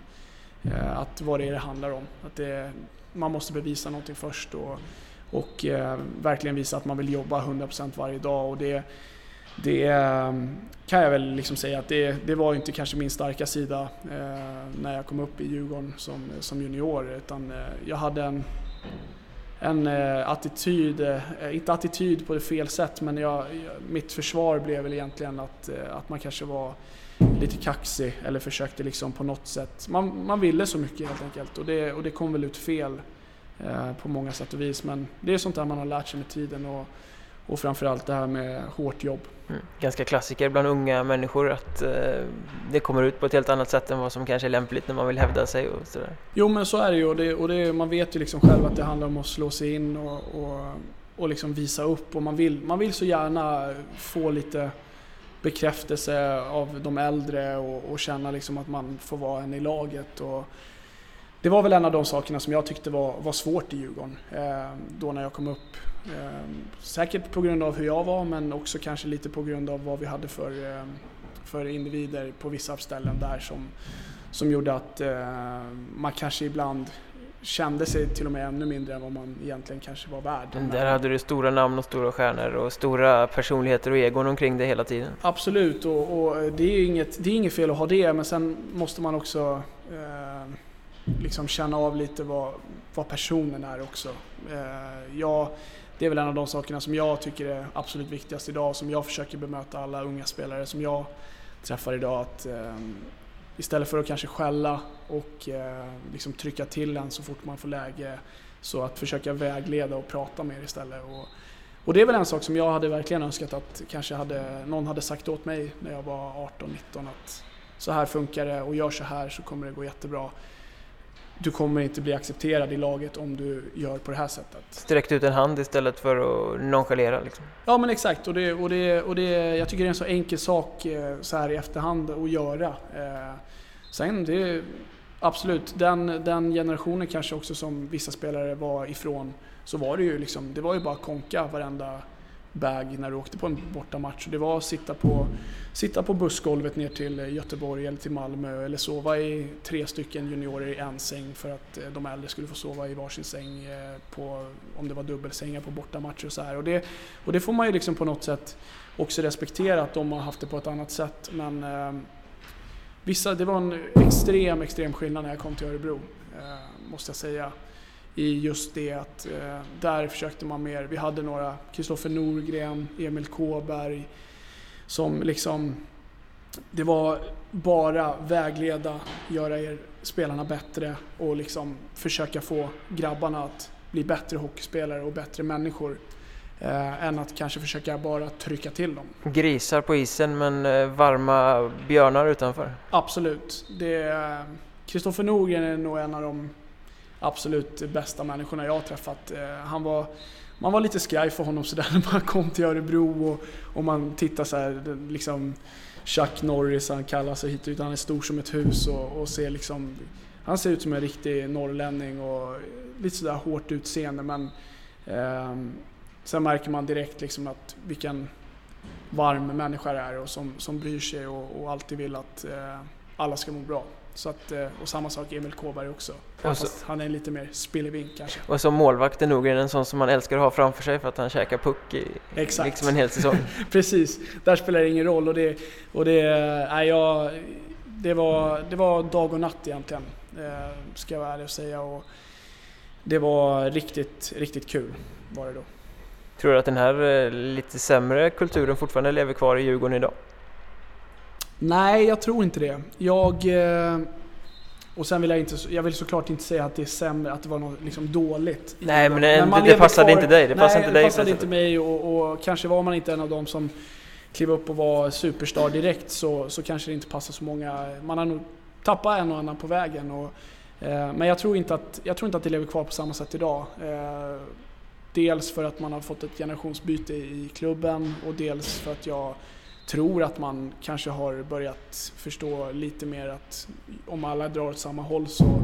[SPEAKER 2] eh, att vad det är det handlar om. Att det, man måste bevisa någonting först och, och eh, verkligen visa att man vill jobba 100% varje dag. Och det, det eh, kan jag väl liksom säga att det, det var inte kanske min starka sida eh, när jag kom upp i Djurgården som, som junior utan eh, jag hade en, en eh, attityd, eh, inte attityd på det fel sätt men jag, mitt försvar blev väl egentligen att, eh, att man kanske var lite kaxig eller försökte liksom på något sätt. Man, man ville så mycket helt enkelt och det, och det kom väl ut fel eh, på många sätt och vis men det är sånt där man har lärt sig med tiden och, och framförallt det här med hårt jobb.
[SPEAKER 1] Mm. Ganska klassiker bland unga människor att eh, det kommer ut på ett helt annat sätt än vad som kanske är lämpligt när man vill hävda sig och sådär.
[SPEAKER 2] Jo men så är det ju och, det, och det, man vet ju liksom själv att det handlar om att slå sig in och, och, och liksom visa upp och man vill, man vill så gärna få lite bekräftelse av de äldre och, och känna liksom att man får vara en i laget. Och, det var väl en av de sakerna som jag tyckte var, var svårt i Djurgården eh, då när jag kom upp. Eh, säkert på grund av hur jag var men också kanske lite på grund av vad vi hade för, eh, för individer på vissa ställen där som, som gjorde att eh, man kanske ibland kände sig till och med ännu mindre än vad man egentligen kanske var värd.
[SPEAKER 1] Men där hade du stora namn och stora stjärnor och stora personligheter och egon omkring dig hela tiden.
[SPEAKER 2] Absolut och, och det, är inget, det är inget fel att ha det men sen måste man också eh, liksom känna av lite vad, vad personen är också. Eh, jag, det är väl en av de sakerna som jag tycker är absolut viktigast idag, som jag försöker bemöta alla unga spelare som jag träffar idag. Att, eh, istället för att kanske skälla och eh, liksom trycka till en så fort man får läge, så att försöka vägleda och prata med er istället. Och, och det är väl en sak som jag hade verkligen önskat att kanske hade, någon hade sagt åt mig när jag var 18-19 att så här funkar det och gör så här så kommer det gå jättebra du kommer inte bli accepterad i laget om du gör på det här sättet.
[SPEAKER 1] Sträckt ut en hand istället för att nonchalera? Liksom.
[SPEAKER 2] Ja men exakt och, det, och, det, och det, jag tycker det är en så enkel sak eh, så här i efterhand att göra. Eh, sen det, absolut, den, den generationen kanske också som vissa spelare var ifrån så var det ju liksom, det var ju bara konka varenda bag när du åkte på en bortamatch. Det var att sitta på, sitta på bussgolvet ner till Göteborg eller till Malmö eller sova i tre stycken juniorer i en säng för att eh, de äldre skulle få sova i varsin säng eh, på, om det var dubbelsängar på bortamatcher och så här. Och det, och det får man ju liksom på något sätt också respektera att de har haft det på ett annat sätt. Men eh, vissa, det var en extrem, extrem skillnad när jag kom till Örebro, eh, måste jag säga i just det att eh, där försökte man mer. Vi hade några, Kristoffer Norgren, Emil Kåberg, som liksom det var bara vägleda, göra er spelarna bättre och liksom försöka få grabbarna att bli bättre hockeyspelare och bättre människor. Eh, än att kanske försöka bara trycka till dem.
[SPEAKER 1] Grisar på isen men eh, varma björnar utanför?
[SPEAKER 2] Absolut. Kristoffer Norgren är nog en av de absolut bästa människorna jag har träffat. Eh, han var, man var lite skraj för honom sådär när man kom till Örebro och, och man tittar så här, liksom Chuck Norris, han kallar sig hit och. Han är stor som ett hus och, och ser liksom han ser ut som en riktig norrlänning och lite sådär hårt utseende men eh, sen märker man direkt liksom att vilken varm människa det är och som, som bryr sig och, och alltid vill att eh, alla ska må bra. Så att, eh, och samma sak Emil Kåberg också. Fast han är lite mer spillevink kanske.
[SPEAKER 1] Och som målvakt är nog en sån som man älskar att ha framför sig för att han käkar puck i Exakt. liksom en hel säsong.
[SPEAKER 2] Precis, där spelar det ingen roll och det, och det, nej, jag, det, var, det var dag och natt egentligen, eh, ska jag vara ärlig och säga. Och det var riktigt, riktigt kul var det då.
[SPEAKER 1] Tror du att den här eh, lite sämre kulturen fortfarande lever kvar i Djurgården idag?
[SPEAKER 2] Nej, jag tror inte det. Jag... Eh, och sen vill jag inte, jag vill såklart inte säga att det är sämre, att det var något liksom dåligt.
[SPEAKER 1] Nej, men, det, men det passade kvar, inte dig. Det passade
[SPEAKER 2] nej,
[SPEAKER 1] inte
[SPEAKER 2] det passade inte mig och, och, kanske var man inte en av dem som klev upp och var superstar direkt så, så kanske det inte passar så många. Man har nog tappat en och annan på vägen. Och, eh, men jag tror, inte att, jag tror inte att det lever kvar på samma sätt idag. Eh, dels för att man har fått ett generationsbyte i klubben och dels för att jag tror att man kanske har börjat förstå lite mer att om alla drar åt samma håll så,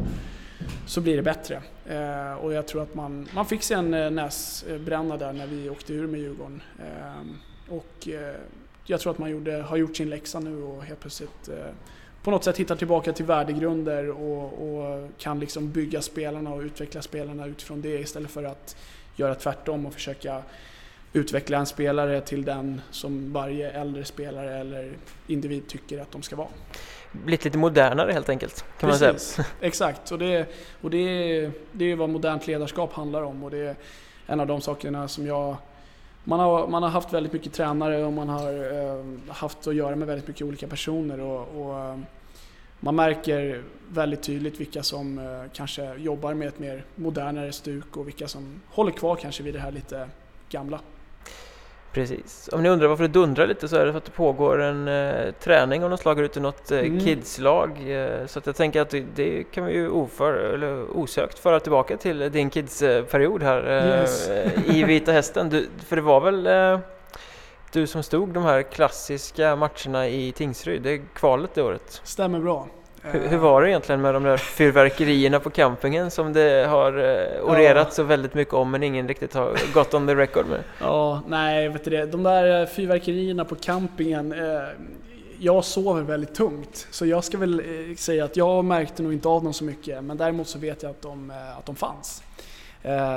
[SPEAKER 2] så blir det bättre. Eh, och jag tror att man, man fick sig en eh, näsbränna där när vi åkte ur med Djurgården. Eh, och eh, jag tror att man gjorde, har gjort sin läxa nu och helt plötsligt eh, på något sätt hittar tillbaka till värdegrunder och, och, kan liksom bygga spelarna och utveckla spelarna utifrån det istället för att göra tvärtom och försöka utveckla en spelare till den som varje äldre spelare eller individ tycker att de ska vara.
[SPEAKER 1] Blivit lite modernare helt enkelt, kan Precis. man säga.
[SPEAKER 2] Exakt, och, det, och det, det är vad modernt ledarskap handlar om och det är en av de sakerna som jag man har, man har haft väldigt mycket tränare och man har eh, haft att göra med väldigt mycket olika personer och, och eh, man märker väldigt tydligt vilka som eh, kanske jobbar med ett mer modernare stuk och vilka som håller kvar kanske vid det här lite gamla.
[SPEAKER 1] Precis. Om ni undrar varför det dundrar lite så är det för att det pågår en eh, träning av något slag ute i något eh, mm. kidslag. Eh, så att jag tänker att det, det, kan vi ju oför, eller osökt föra tillbaka till din kidsperiod här eh, yes. i Vita Hästen. Du, för det var väl eh, du som stod de här klassiska matcherna i Tingsryd, det är kvalet det året?
[SPEAKER 2] Stämmer bra.
[SPEAKER 1] Hur, hur, var det egentligen med de där fyrverkerierna på campingen som det har eh, orerat ja. så väldigt mycket om men ingen riktigt har gått on the record med?
[SPEAKER 2] Ja, nej, vet du det. De där eh, fyrverkerierna på campingen eh, jag sover väldigt tungt, så jag ska väl eh, säga att jag märkte nog inte av dem så mycket, men däremot så vet jag att de, eh, att de fanns.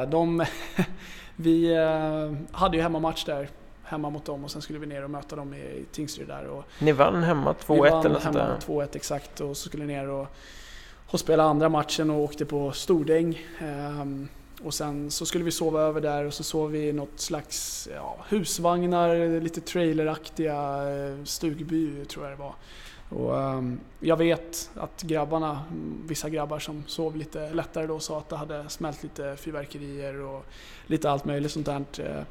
[SPEAKER 2] De, vi hade ju hemmamatch där hemma mot dem och sen skulle vi ner och möta dem i Tingsryd där. Och
[SPEAKER 1] Ni vann hemma 2-1 eller sånt
[SPEAKER 2] hemma 2-1 exakt och så skulle vi ner och, och spela andra matchen och åkte på Stordäng. Um, och sen så skulle vi sova över där och så sov vi i något slags ja, husvagnar, lite traileraktiga eh, stugby tror jag det var. Och, um, jag vet att grabbarna, vissa grabbar som sov lite lättare då sa att det hade smält lite fyrverkerier och lite allt möjligt sånt där.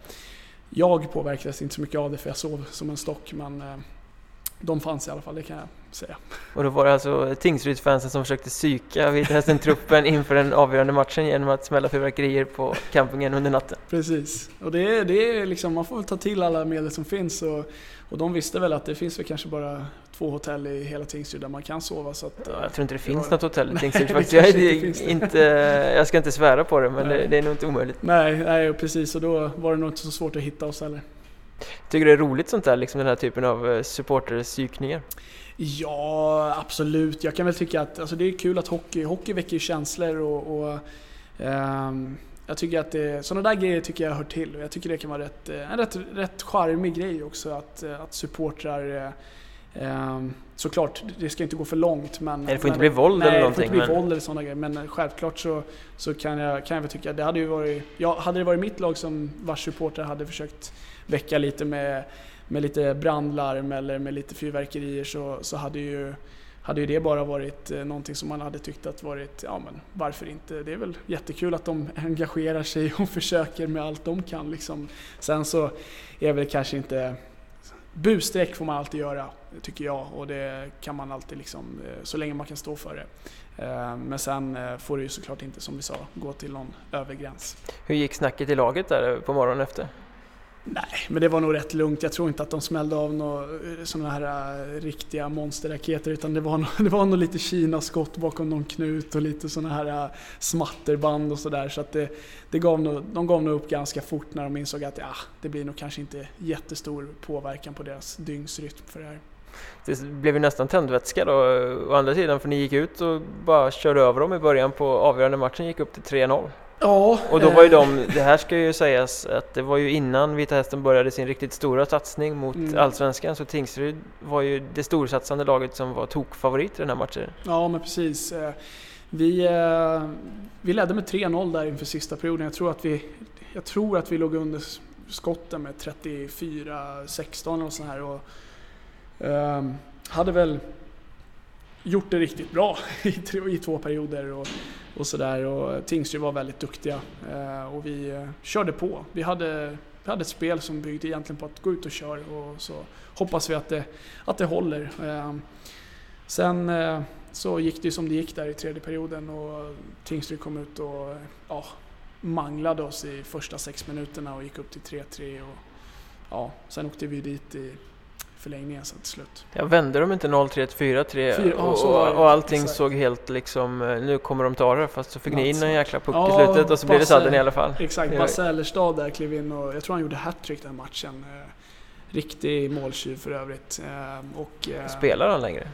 [SPEAKER 2] Jag påverkades inte så mycket av det för jag sov som en stock men eh, de fanns i alla fall, det kan jag säga.
[SPEAKER 1] Och då var det alltså Tingsrydsfansen som försökte psyka Vita Hästen-truppen inför den avgörande matchen genom att smälla fyrverkerier på campingen under natten?
[SPEAKER 2] Precis, och det är, det är liksom, man får väl ta till alla medel som finns och, och de visste väl att det finns väl kanske bara två hotell i hela Tingsryd där man kan sova. Så att,
[SPEAKER 1] ja, jag tror inte det finns något hotell i Tingsryd faktiskt. Jag, inte, inte, jag ska inte svära på det men det, det, är nog inte omöjligt.
[SPEAKER 2] Nej, nej, precis och då var det nog inte så svårt att hitta oss heller.
[SPEAKER 1] Tycker du det är roligt sånt där, liksom den här typen av eh, supporterpsykningar?
[SPEAKER 2] Ja, absolut. Jag kan väl tycka att alltså det är kul att hockey, hockey väcker känslor och, och um, jag tycker att det, sådana där grejer tycker jag hör till. Jag tycker det kan vara rätt, eh, en rätt, rätt charmig grej också att, eh, att supportrar um, Såklart, det ska inte gå för långt men...
[SPEAKER 1] Nej, det får
[SPEAKER 2] men,
[SPEAKER 1] inte bli våld
[SPEAKER 2] nej,
[SPEAKER 1] eller någonting.
[SPEAKER 2] det får inte bli men... våld eller sådana grejer. Men självklart så, så kan, jag, kan jag väl tycka, det hade ju varit... Ja, hade det varit mitt lag som vars supportrar hade försökt väcka lite med med lite brandlarm eller med lite fyrverkerier så, så hade, ju, hade ju det bara varit eh, någonting som man hade tyckt att varit, ja men varför inte? Det är väl jättekul att de engagerar sig och försöker med allt de kan liksom. Sen så är väl kanske inte Busstreck får man alltid göra, tycker jag. Och det kan man alltid liksom, eh, så länge man kan stå för det. Eh, men sen får det ju såklart inte, som vi sa, gå till någon övergräns.
[SPEAKER 1] Hur gick snacket i laget där på morgonen efter?
[SPEAKER 2] Nej, men det var nog rätt lugnt. Jag tror inte att de smällde av några eh, sådana här eh, riktiga monsterraketer utan det var nog, det var nog lite Kina-skott bakom någon knut och lite sådana här eh, smatterband och sådär. Så att det, det gav nog, de gav nog upp ganska fort när de insåg att ja, det blir nog kanske inte jättestor påverkan på deras dygnsrytm för det här.
[SPEAKER 1] Det blev ju nästan tändvätska då, å andra sidan, för ni gick ut och bara körde över dem i början på avgörande matchen, gick upp till 3-0.
[SPEAKER 2] Ja.
[SPEAKER 1] Och då var ju de, det här ska ju sägas att det var ju innan Vita Hästen började sin riktigt stora satsning mot mm. Allsvenskan så Tingsryd var ju det storsatsande laget som var tokfavorit i den här matchen.
[SPEAKER 2] Ja men precis. Eh, vi, eh, vi ledde med 3-0 där inför sista perioden. Jag tror att vi, jag tror att vi låg under skotten med 34-16 och så här. Och, um, hade väl gjort det riktigt bra i, i två perioder. Och, och sådär. Och Tingsryd var väldigt duktiga eh, och vi eh, körde på. Vi hade, vi hade ett spel som byggde egentligen på att gå ut och köra och så hoppas vi att det, att det håller. Eh, sen eh, så gick det som det gick där i tredje perioden och Tingsryd kom ut och ja, manglade oss i första sex minuterna och gick upp till 3-3. Och, ja, sen åkte vi dit i förlängningen sen till slut.
[SPEAKER 1] Ja, vände de inte 0-3 till 4-3 och, och, och allting exakt. såg helt liksom, eh, nu kommer de ta det fast så fick Natt. ni in en jäkla puck ja, i slutet och så blev det sadden i alla fall.
[SPEAKER 2] Exakt, Basse Ellerstad där klev in och jag tror han gjorde hattrick den matchen. Eh, riktig måltjuv för övrigt. Eh, och,
[SPEAKER 1] Spelar han längre?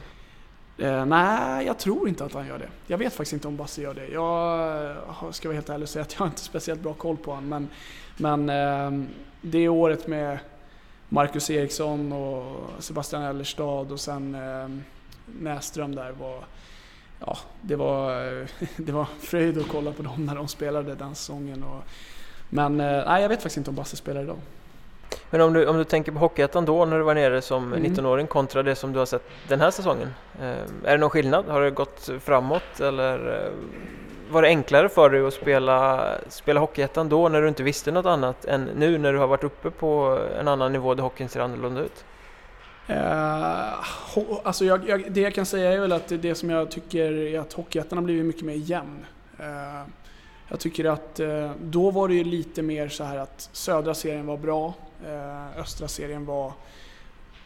[SPEAKER 2] Eh, nej, jag tror inte att han gör det. Jag vet faktiskt inte om Basse gör det. Jag ska vara helt ärlig och säga att jag har inte speciellt bra koll på honom. Men, men eh, det året med Marcus Eriksson och Sebastian Ellerstad och sen eh, Näström där var Ja, det var, eh, det var fröjd att kolla på dem när de spelade den säsongen. Och, men eh, nej, jag vet faktiskt inte om Basse spelar idag.
[SPEAKER 1] Men om du, om du tänker på Hockeyettan då när du var nere som mm. 19-åring kontra det som du har sett den här säsongen. Eh, är det någon skillnad? Har det gått framåt eller eh, var det enklare för dig att spela, spela Hockeyettan då när du inte visste något annat än nu när du har varit uppe på en annan nivå där hockeyn ser annorlunda ut?
[SPEAKER 2] Uh, alltså jag, jag, det jag kan säga är väl att det som jag tycker är att Hockeyettan har blivit mycket mer jämn. Uh, jag tycker att eh, då var det ju lite mer så här att södra serien var bra, eh, östra serien var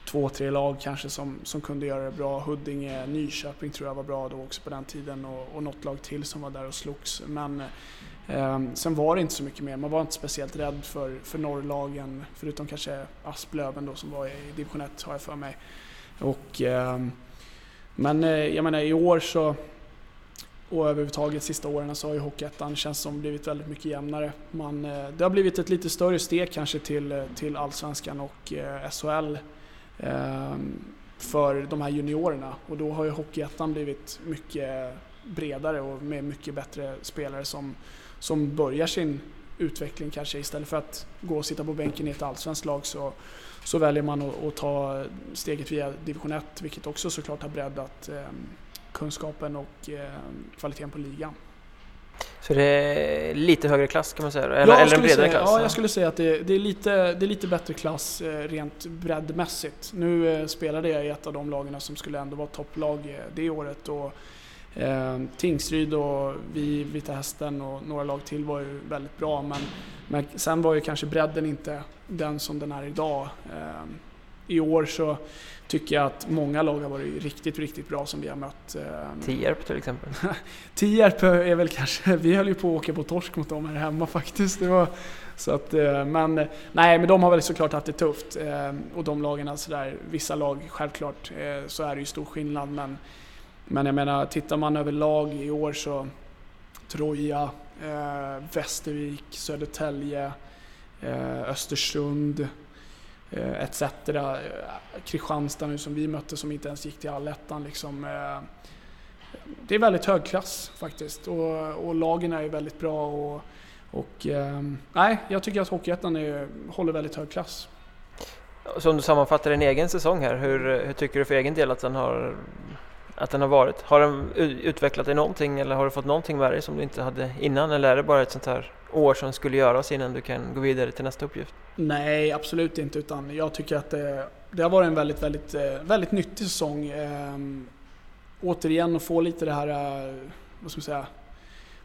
[SPEAKER 2] två, tre lag kanske som, som kunde göra det bra. Huddinge, Nyköping tror jag var bra då också på den tiden och, och något lag till som var där och slogs. Men eh, sen var det inte så mycket mer. Man var inte speciellt rädd för, för norrlagen förutom kanske Asplöven då som var i division 1 har jag för mig. Och, eh, men eh, jag menar i år så och överhuvudtaget sista åren så har ju Hockeyettan känns som blivit väldigt mycket jämnare. Man, eh, det har blivit ett lite större steg kanske till, eh, till Allsvenskan och eh, SHL ehm, för de här juniorerna. Och då har ju Hockeyettan blivit mycket bredare och med mycket bättre spelare som, som börjar sin utveckling kanske istället för att gå och sitta på bänken i ett allsvenskt lag så, så väljer man att, att ta steget via division 1 vilket också såklart har breddat eh, kunskapen och eh, kvaliteten på ligan.
[SPEAKER 1] Så det är lite högre klass kan man säga? Eller, ja, eller en bredare
[SPEAKER 2] säga,
[SPEAKER 1] klass?
[SPEAKER 2] Ja, jag skulle säga att det, det, är, lite, det är lite bättre klass eh, rent breddmässigt. Nu eh, spelade jag i ett av de lagen som skulle ändå vara topplag det året. Och, eh, Tingsryd och vi, Vita Hästen och några lag till var ju väldigt bra. Men, men sen var ju kanske bredden inte den som den är idag. Eh, I år så tycker jag att många lag har varit riktigt, riktigt bra som vi har mött.
[SPEAKER 1] Tierp till exempel?
[SPEAKER 2] Tierp är väl kanske, vi höll ju på att åka på torsk mot dem här hemma faktiskt. Det var, så att, men, nej, men de har väl såklart haft det tufft. Och de lagen, sådär, vissa lag, självklart så är det ju stor skillnad. Men, men jag menar, tittar man över lag i år så Troja, eh, Västervik, Södertälje, eh, Östersund eh, Eh, etc. Kristianstad nu som vi mötte som inte ens gick till allettan. Liksom, eh, det är väldigt hög klass faktiskt och, och lagen är väldigt bra. Och, och ehm, nej, jag tycker att Hockeyettan håller väldigt hög klass.
[SPEAKER 1] Så om du sammanfattar din egen säsong här, hur, hur tycker du för egen del att den har att den har varit? Har den utvecklat dig någonting eller har du fått någonting med dig som du inte hade innan eller är det bara ett sånt här år som skulle göras innan du kan gå vidare till nästa uppgift?
[SPEAKER 2] Nej, absolut inte utan jag tycker att det, det har varit en väldigt, väldigt, eh, väldigt nyttig säsong. Ehm, återigen att få lite det här, eh, vad ska man säga,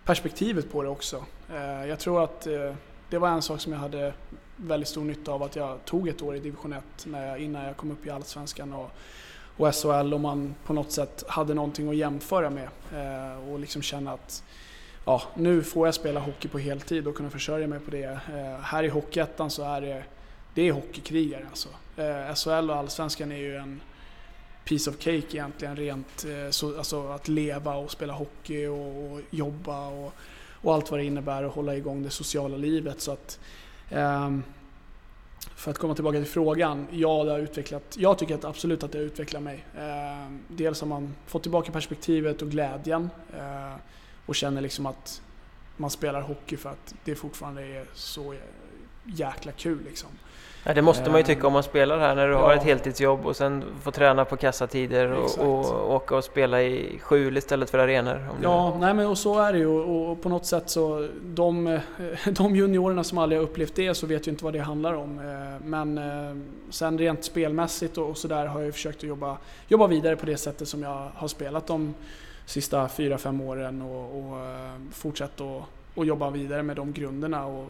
[SPEAKER 2] perspektivet på det också. Ehm, jag tror att eh, det var en sak som jag hade väldigt stor nytta av att jag tog ett år i division 1 när innan jag kom upp i Allsvenskan. Och, och SHL om man på något sätt hade någonting att jämföra med eh, och liksom känna att ja, nu får jag spela hockey på heltid och kunna försörja mig på det. Eh, här i Hockeyettan så är det, det är hockeykrigare alltså. Eh, SHL och Allsvenskan är ju en piece of cake egentligen rent, eh, så, alltså att leva och spela hockey och, och jobba och, och, allt vad det innebär och hålla igång det sociala livet. Så att, ehm, för att komma tillbaka till frågan, ja det har utvecklat, jag tycker att absolut att det har utvecklat mig. Eh, dels har man fått tillbaka perspektivet och glädjen eh, och känner liksom att man spelar hockey för att det fortfarande är så jäkla kul liksom.
[SPEAKER 1] Ja, det måste man ju tycka om man spelar här när du ja. har ett heltidsjobb och sen får träna på kassatider och, och åka och spela i skjul istället för arenor.
[SPEAKER 2] Ja, nej men och så är det ju och, på något sätt så de, de juniorerna som aldrig har upplevt det så vet ju inte vad det handlar om. Eh, men eh, sen rent spelmässigt och, sådär har jag försökt att jobba, jobba vidare på det sättet som jag har spelat de sista fyra fem åren och, och eh, fortsatt att jobba vidare med de grunderna. Och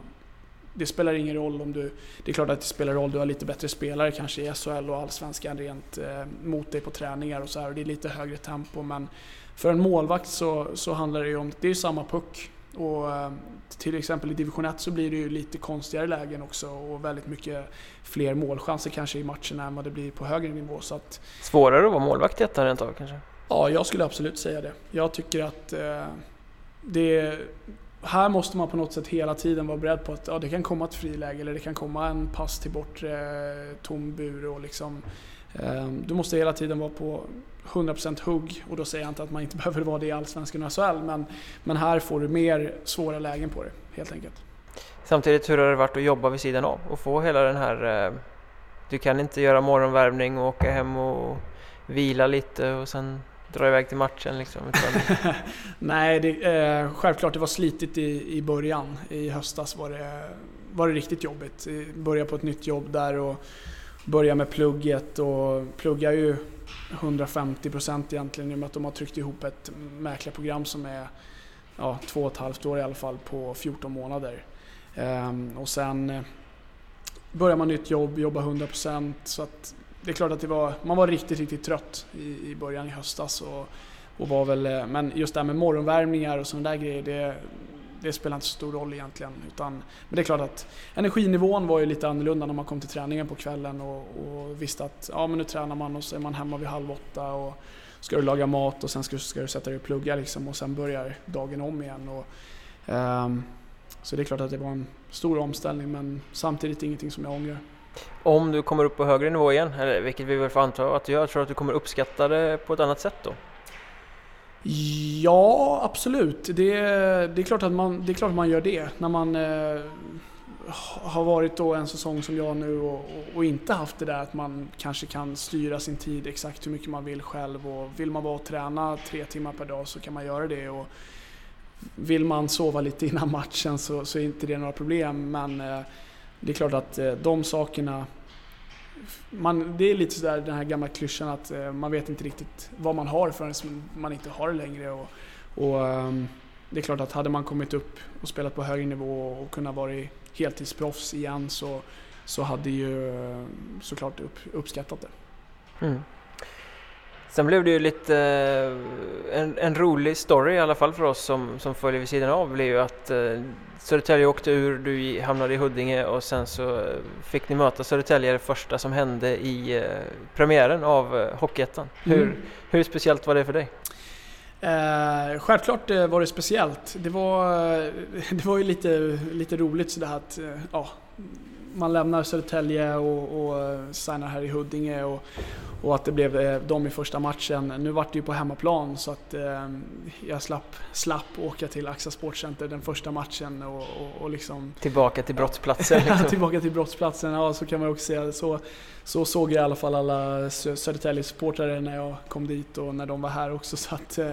[SPEAKER 2] det spelar ingen roll om du... Det är klart att det spelar roll, du har lite bättre spelare kanske i SHL och Allsvenskan rent eh, mot dig på träningar och så här, och det är lite högre tempo men för en målvakt så, så handlar det ju om, det är ju samma puck. Och eh, till exempel i division 1 så blir det ju lite konstigare lägen också och väldigt mycket fler målchanser kanske i matcherna än vad det blir på högre nivå. Så att,
[SPEAKER 1] Svårare att vara målvakt i ettan rent av kanske?
[SPEAKER 2] Ja, jag skulle absolut säga det. Jag tycker att eh, det här måste man på något sätt hela tiden vara beredd på att ja, det kan komma ett friläge eller det kan komma en pass till bortre eh, tom bur. Och liksom, eh, du måste hela tiden vara på 100% hugg och då säger jag inte att man inte behöver vara det i Allsvenskan och SHL men, men här får du mer svåra lägen på det helt enkelt.
[SPEAKER 1] Samtidigt, hur har det varit att jobba vid sidan av och få hela den här... Eh, du kan inte göra morgonvärmning och åka hem och vila lite och sen dra iväg till matchen liksom? Utan...
[SPEAKER 2] Nej, det, eh, självklart det var slitigt i, i början. I höstas var det, var det riktigt jobbigt. Börja på ett nytt jobb där och börja med plugget och plugga ju 150 procent egentligen i och med att de har tryckt ihop ett mäklarprogram som är ja, två och ett halvt år i alla fall på 14 månader. Ehm, och sen eh, börjar man nytt jobb, jobba 100% så att det är klart att det var, man var riktigt, riktigt trött i, i början i höstas. Och, och var väl, eh, men just det här med morgonvärmningar och sådana där grejer, det, det spelar inte så stor roll egentligen. Utan, men det är klart att energinivån var ju lite annorlunda när man kom till träningen på kvällen och, och visste att ja, men nu tränar man och så är man hemma vid halv åtta. Och, ska du laga mat och sen ska, ska du sätta dig och plugga liksom, och sen börjar dagen om igen. Och, um, så det är klart att det var en stor omställning men samtidigt ingenting som jag ångrar.
[SPEAKER 1] Om du kommer upp på högre nivå igen, eller vilket vi väl får anta att du gör, tror du att du kommer uppskatta det på ett annat sätt då?
[SPEAKER 2] Ja, absolut. Det, det, är, klart att man, det är klart att man gör det. När man eh, har varit då en säsong som jag nu och, och, inte haft det där att man kanske kan styra sin tid exakt hur mycket man vill själv. Och vill man vara och träna tre timmar per dag så kan man göra det. Och vill man sova lite innan matchen så, så är inte det några problem. Men eh, det är klart att eh, de sakerna man, det är lite sådär den här gamla klyschan att eh, man vet inte riktigt vad man har förrän man inte har det längre. Och, och, ehm, det är klart att hade man kommit upp och spelat på högre nivå och kunnat vara heltidsproffs igen så, så hade ju eh, såklart upp, uppskattat det. Mm.
[SPEAKER 1] Sen blev det ju lite, eh, en, en, rolig story i alla fall för oss som, som följer vid sidan av blev ju att eh, Södertälje åkte ur, du hamnade i Huddinge och sen så eh, fick ni möta Södertälje det första som hände i eh, premiären av eh, Hockeyettan. Hur, mm. hur speciellt var det för dig?
[SPEAKER 2] Eh, självklart var det speciellt. Det var, det var ju lite, lite roligt sådär att ja, man lämnar Södertälje och, och signar här i Huddinge och, och att det blev eh, dem i första matchen. Nu vart det ju på hemmaplan så att eh, jag slapp, slapp åka till Axa Sportcenter den första matchen och, och, och liksom...
[SPEAKER 1] Tillbaka till brottsplatsen? Liksom.
[SPEAKER 2] tillbaka till brottsplatsen, ja så kan man också säga. Så, så såg jag i alla fall alla Södertälje-supportrar när jag kom dit och när de var här också. Så att, eh,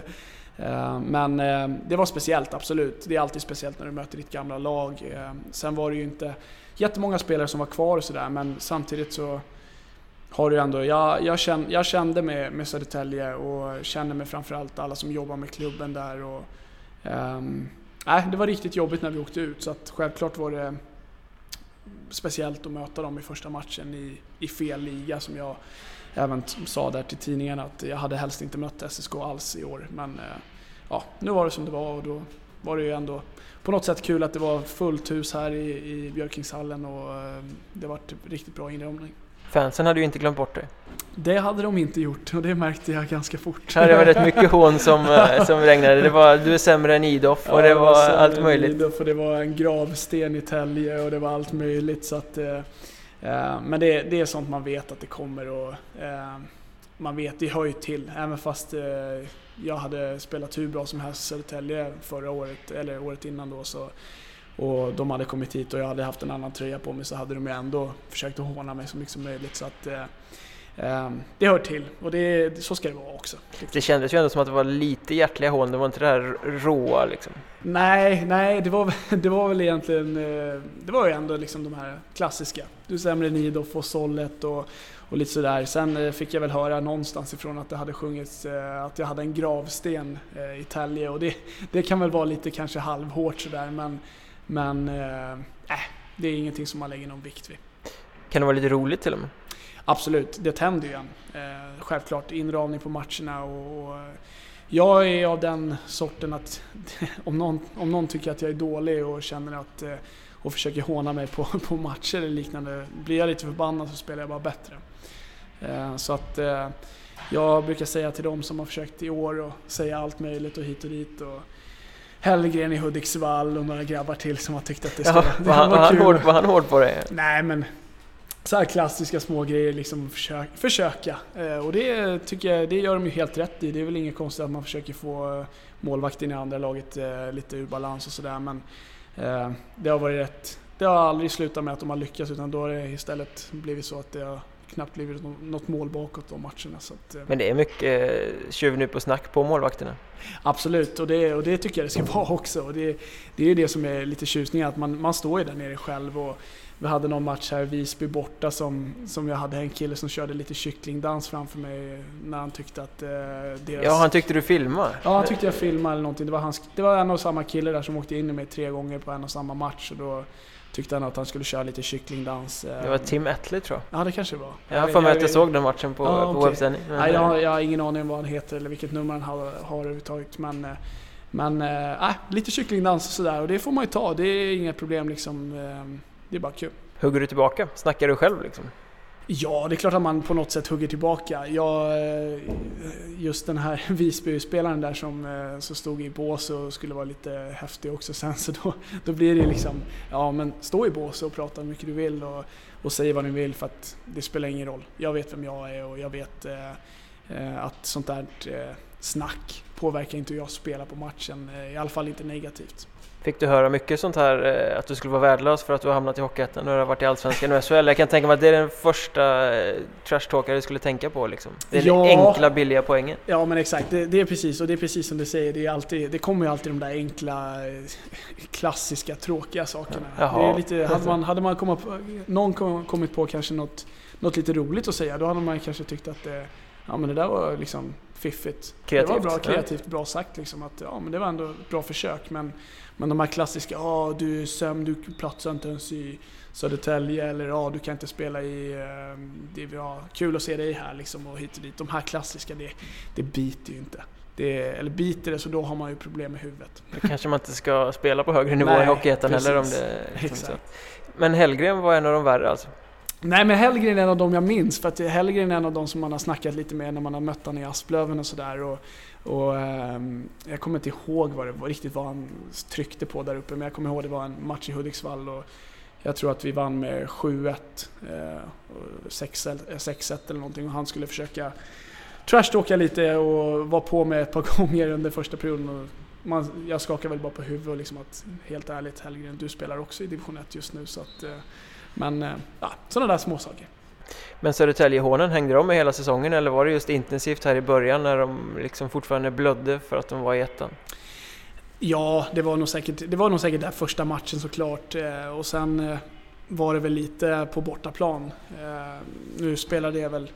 [SPEAKER 2] eh men eh, det var speciellt, absolut. Det är alltid speciellt när du möter ditt gamla lag. Eh, sen var det ju inte jättemånga spelare som var kvar och sådär men samtidigt så har du ändå, jag, jag, kände, jag kände med, med Södertälje och känner med framförallt alla som jobbar med klubben där. Och, um, nej, det var riktigt jobbigt när vi åkte ut så att självklart var det speciellt att möta dem i första matchen i, i fel liga som jag även sa där till tidningen att jag hade helst inte mött SSK alls i år. Men eh, ja, nu var det som det var och då var det ju ändå på något sätt kul att det var fullt hus här i, i Björkingshallen och eh, det var riktigt bra inramning.
[SPEAKER 1] Fansen hade ju inte glömt bort det.
[SPEAKER 2] Det hade de inte gjort och det märkte jag ganska fort.
[SPEAKER 1] Ja, det var rätt mycket hån som, eh, som regnade. Det var du är sämre än Idoff och ja, det var, var allt möjligt. Idoff
[SPEAKER 2] och det var en gravsten i Tälje och det var allt möjligt. Så att, eh, eh, men det, det, är sånt man vet att det kommer och eh, man vet, det hör ju till. Även fast eh, jag hade spelat hur bra som helst i Södertälje förra året, eller året innan då, så, och de hade kommit hit och jag hade haft en annan tröja på mig så hade de ju ändå försökt att håna mig så mycket som möjligt. Så att, eh, ehm, det hör till och det, så ska det vara också.
[SPEAKER 1] Det kändes ju ändå som att det var lite hjärtliga hån, det var inte det här råa liksom?
[SPEAKER 2] Nej, nej det, var, det var väl egentligen, eh, det var ju ändå liksom de här klassiska. Du sämre än Idoff och Sollet och och lite sådär. Sen eh, fick jag väl höra någonstans ifrån att det hade sjungits eh, att jag hade en gravsten eh, i Tälje och det, det kan väl vara lite kanske halvhårt sådär men, men äh, det är ingenting som man lägger någon vikt vid.
[SPEAKER 1] Kan det vara lite roligt till och med?
[SPEAKER 2] Absolut, det tänder ju en. Självklart inramning på matcherna och, jag är av den sorten att om någon, om någon tycker att jag är dålig och känner att och försöker håna mig på, på matcher eller liknande. Blir jag lite förbannad så spelar jag bara bättre. Eh, så att eh, jag brukar säga till dem som har försökt i år och säga allt möjligt och hit och dit. Och Hellgren i Hudiksvall och några grabbar till som har tyckt att det ska
[SPEAKER 1] ja, det var, han, var, hård, var han hård på det?
[SPEAKER 2] Nej men så här klassiska små grejer liksom försök, försöka. Eh, och det tycker jag, det gör de ju helt rätt i. Det är väl inget konstigt att man försöker få målvakten i andra laget lite ur balans och sådär men det har varit rätt. Det har aldrig slutat med att de har lyckats utan då har det istället blivit så att det har knappt blivit något mål bakåt de matcherna. Så att,
[SPEAKER 1] eh, Men det är mycket eh, tjuvnyp och snack på målvakterna?
[SPEAKER 2] Absolut, och det, och det tycker jag det ska vara också. Och det, det är ju det som är lite tjusningen, att man, man står ju där nere själv. Och vi hade någon match här, Visby borta, som, som jag hade en kille som körde lite kycklingdans framför mig när han tyckte att eh, deras...
[SPEAKER 1] Ja, han tyckte du filmade?
[SPEAKER 2] Ja, han tyckte jag filmade eller någonting. Det var, hans, det var en och samma kille där som åkte in i mig tre gånger på en och samma match. Och då, tyckte han att han skulle köra lite kycklingdans.
[SPEAKER 1] Det var Tim Etley tror
[SPEAKER 2] jag. Ja, det kanske det var.
[SPEAKER 1] Jag har för mig att jag såg den matchen på, ja, på okay. webbsändning.
[SPEAKER 2] Nej, jag, har, jag har ingen aning om vad han heter eller vilket nummer han har, har överhuvudtaget. Men, eh, men äh, lite kycklingdans och sådär och det får man ju ta. Det är inga problem liksom. Det är bara kul.
[SPEAKER 1] Hugger du tillbaka? Snackar du själv liksom?
[SPEAKER 2] Ja, det är klart att man på något sätt hugger tillbaka. Jag, eh, just den här Visby-spelaren där som, eh, som stod i bås och skulle vara lite häftig också sen, så då, då blir det liksom, ja men stå i bås och prata hur mycket du vill och, och säg vad du vill för att det spelar ingen roll. Jag vet vem jag är och jag vet eh, eh att sånt där eh, snack påverkar inte hur jag spelar på matchen, i alla fall inte negativt.
[SPEAKER 1] Fick du höra mycket sånt här, eh, att du skulle vara värdelös för att du har hamnat i Hockeyettan och du har varit i Allsvenskan och SHL? Jag kan tänka mig att det är den första eh, trashtalkare du skulle tänka på liksom. Det är ja, den enkla, billiga poängen.
[SPEAKER 2] Ja men exakt, det, det, är precis, och det är precis som du säger, det, är alltid, det kommer ju alltid de där enkla, eh, klassiska, tråkiga sakerna. Jaha. Det är lite, hade man, hade man kommit på, någon kommit på kanske något, något lite roligt att säga, då hade man kanske tyckt att det, ja men det där var liksom fiffigt.
[SPEAKER 1] Kreativt.
[SPEAKER 2] Det var bra,
[SPEAKER 1] ja.
[SPEAKER 2] kreativt, bra sagt liksom att ja, men det var ändå ett bra försök. Men, men de här klassiska, ja du är sömn, du platsar inte ens i Södertälje eller ja du kan inte spela i eh, DVA. Kul att se dig här liksom och hit och dit. De här klassiska, det, det biter ju inte. Det, eller biter det så då har man ju problem med huvudet.
[SPEAKER 1] Då kanske man inte ska spela på högre nivå
[SPEAKER 2] Nej,
[SPEAKER 1] i Hockeyettan heller om det liksom. Men Hellgren var en av de värre alltså?
[SPEAKER 2] Nej men Hellgren är en av de jag minns för att Hellgren är en av de som man har snackat lite med när man har mött honom i Asplöven och sådär. Och, och, ehm, jag kommer inte ihåg vad det var, riktigt vad han tryckte på där uppe men jag kommer ihåg det var en match i Hudiksvall och jag tror att vi vann med 7-1, eh, 6-1 6-1 eh, eller någonting och han skulle försöka trashtalka lite och var på med ett par gånger under första perioden. Och man, jag skakar väl bara på huvudet och liksom att helt ärligt Hellgren, du spelar också i division 1 just nu så att eh, men eh, ja, sådana där små saker.
[SPEAKER 1] Men Södertäljehånen, hängde de med hela säsongen eller var det just intensivt här i början när de liksom fortfarande blödde för att de var i ettan?
[SPEAKER 2] Ja, det var nog säkert, det var nog säkert där första matchen såklart. Eh, Och sen eh, var det väl lite på bortaplan. Nu spelade jag väl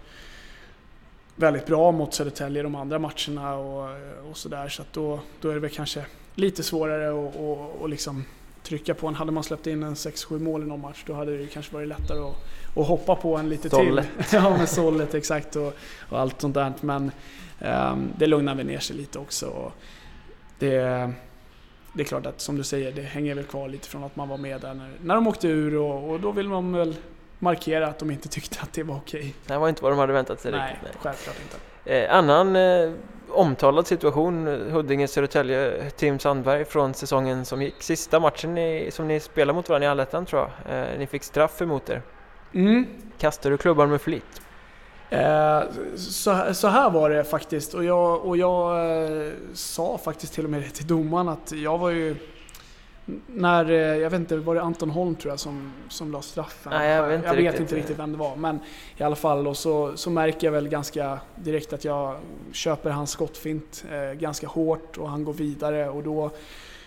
[SPEAKER 2] väldigt bra mot Södertälje de andra matcherna och, och sådär. Så att då, då är det väl kanske lite svårare att och, och liksom trycka på en. Hade man släppt in en 6-7 mål i någon match då hade det kanske varit lättare att, att hoppa på en lite
[SPEAKER 1] Sollet.
[SPEAKER 2] till. ja, med sållet exakt och, och allt sånt där. Men ehm, det lugnar väl ner sig lite också. Det, det är klart att som du säger, det hänger väl kvar lite från att man var med där när, när de åkte ur och, och då vill man väl markera att de inte tyckte att det var okej.
[SPEAKER 1] Det här var inte vad de hade väntat sig
[SPEAKER 2] Nej,
[SPEAKER 1] riktigt.
[SPEAKER 2] självklart inte.
[SPEAKER 1] Eh, annan eh, omtalad situation, Huddinge-Södertälje, Tim Sandberg från säsongen som gick. Sista matchen ni, som ni spelade mot varandra i Allettan tror jag. Eh, ni fick straff emot er.
[SPEAKER 2] Mm.
[SPEAKER 1] Kastade du klubban med flit?
[SPEAKER 2] Eh, så, så här var det faktiskt och jag, och jag eh, sa faktiskt till och med det till domaren att jag var ju när, eh, jag vet inte, var det Anton Holm tror jag som, som la straffen?
[SPEAKER 1] Nej, jag vet inte
[SPEAKER 2] jag vet
[SPEAKER 1] riktigt.
[SPEAKER 2] inte riktigt vem det var men i alla fall och så, så märker jag väl ganska direkt att jag köper hans skottfint eh, ganska hårt och han går vidare och då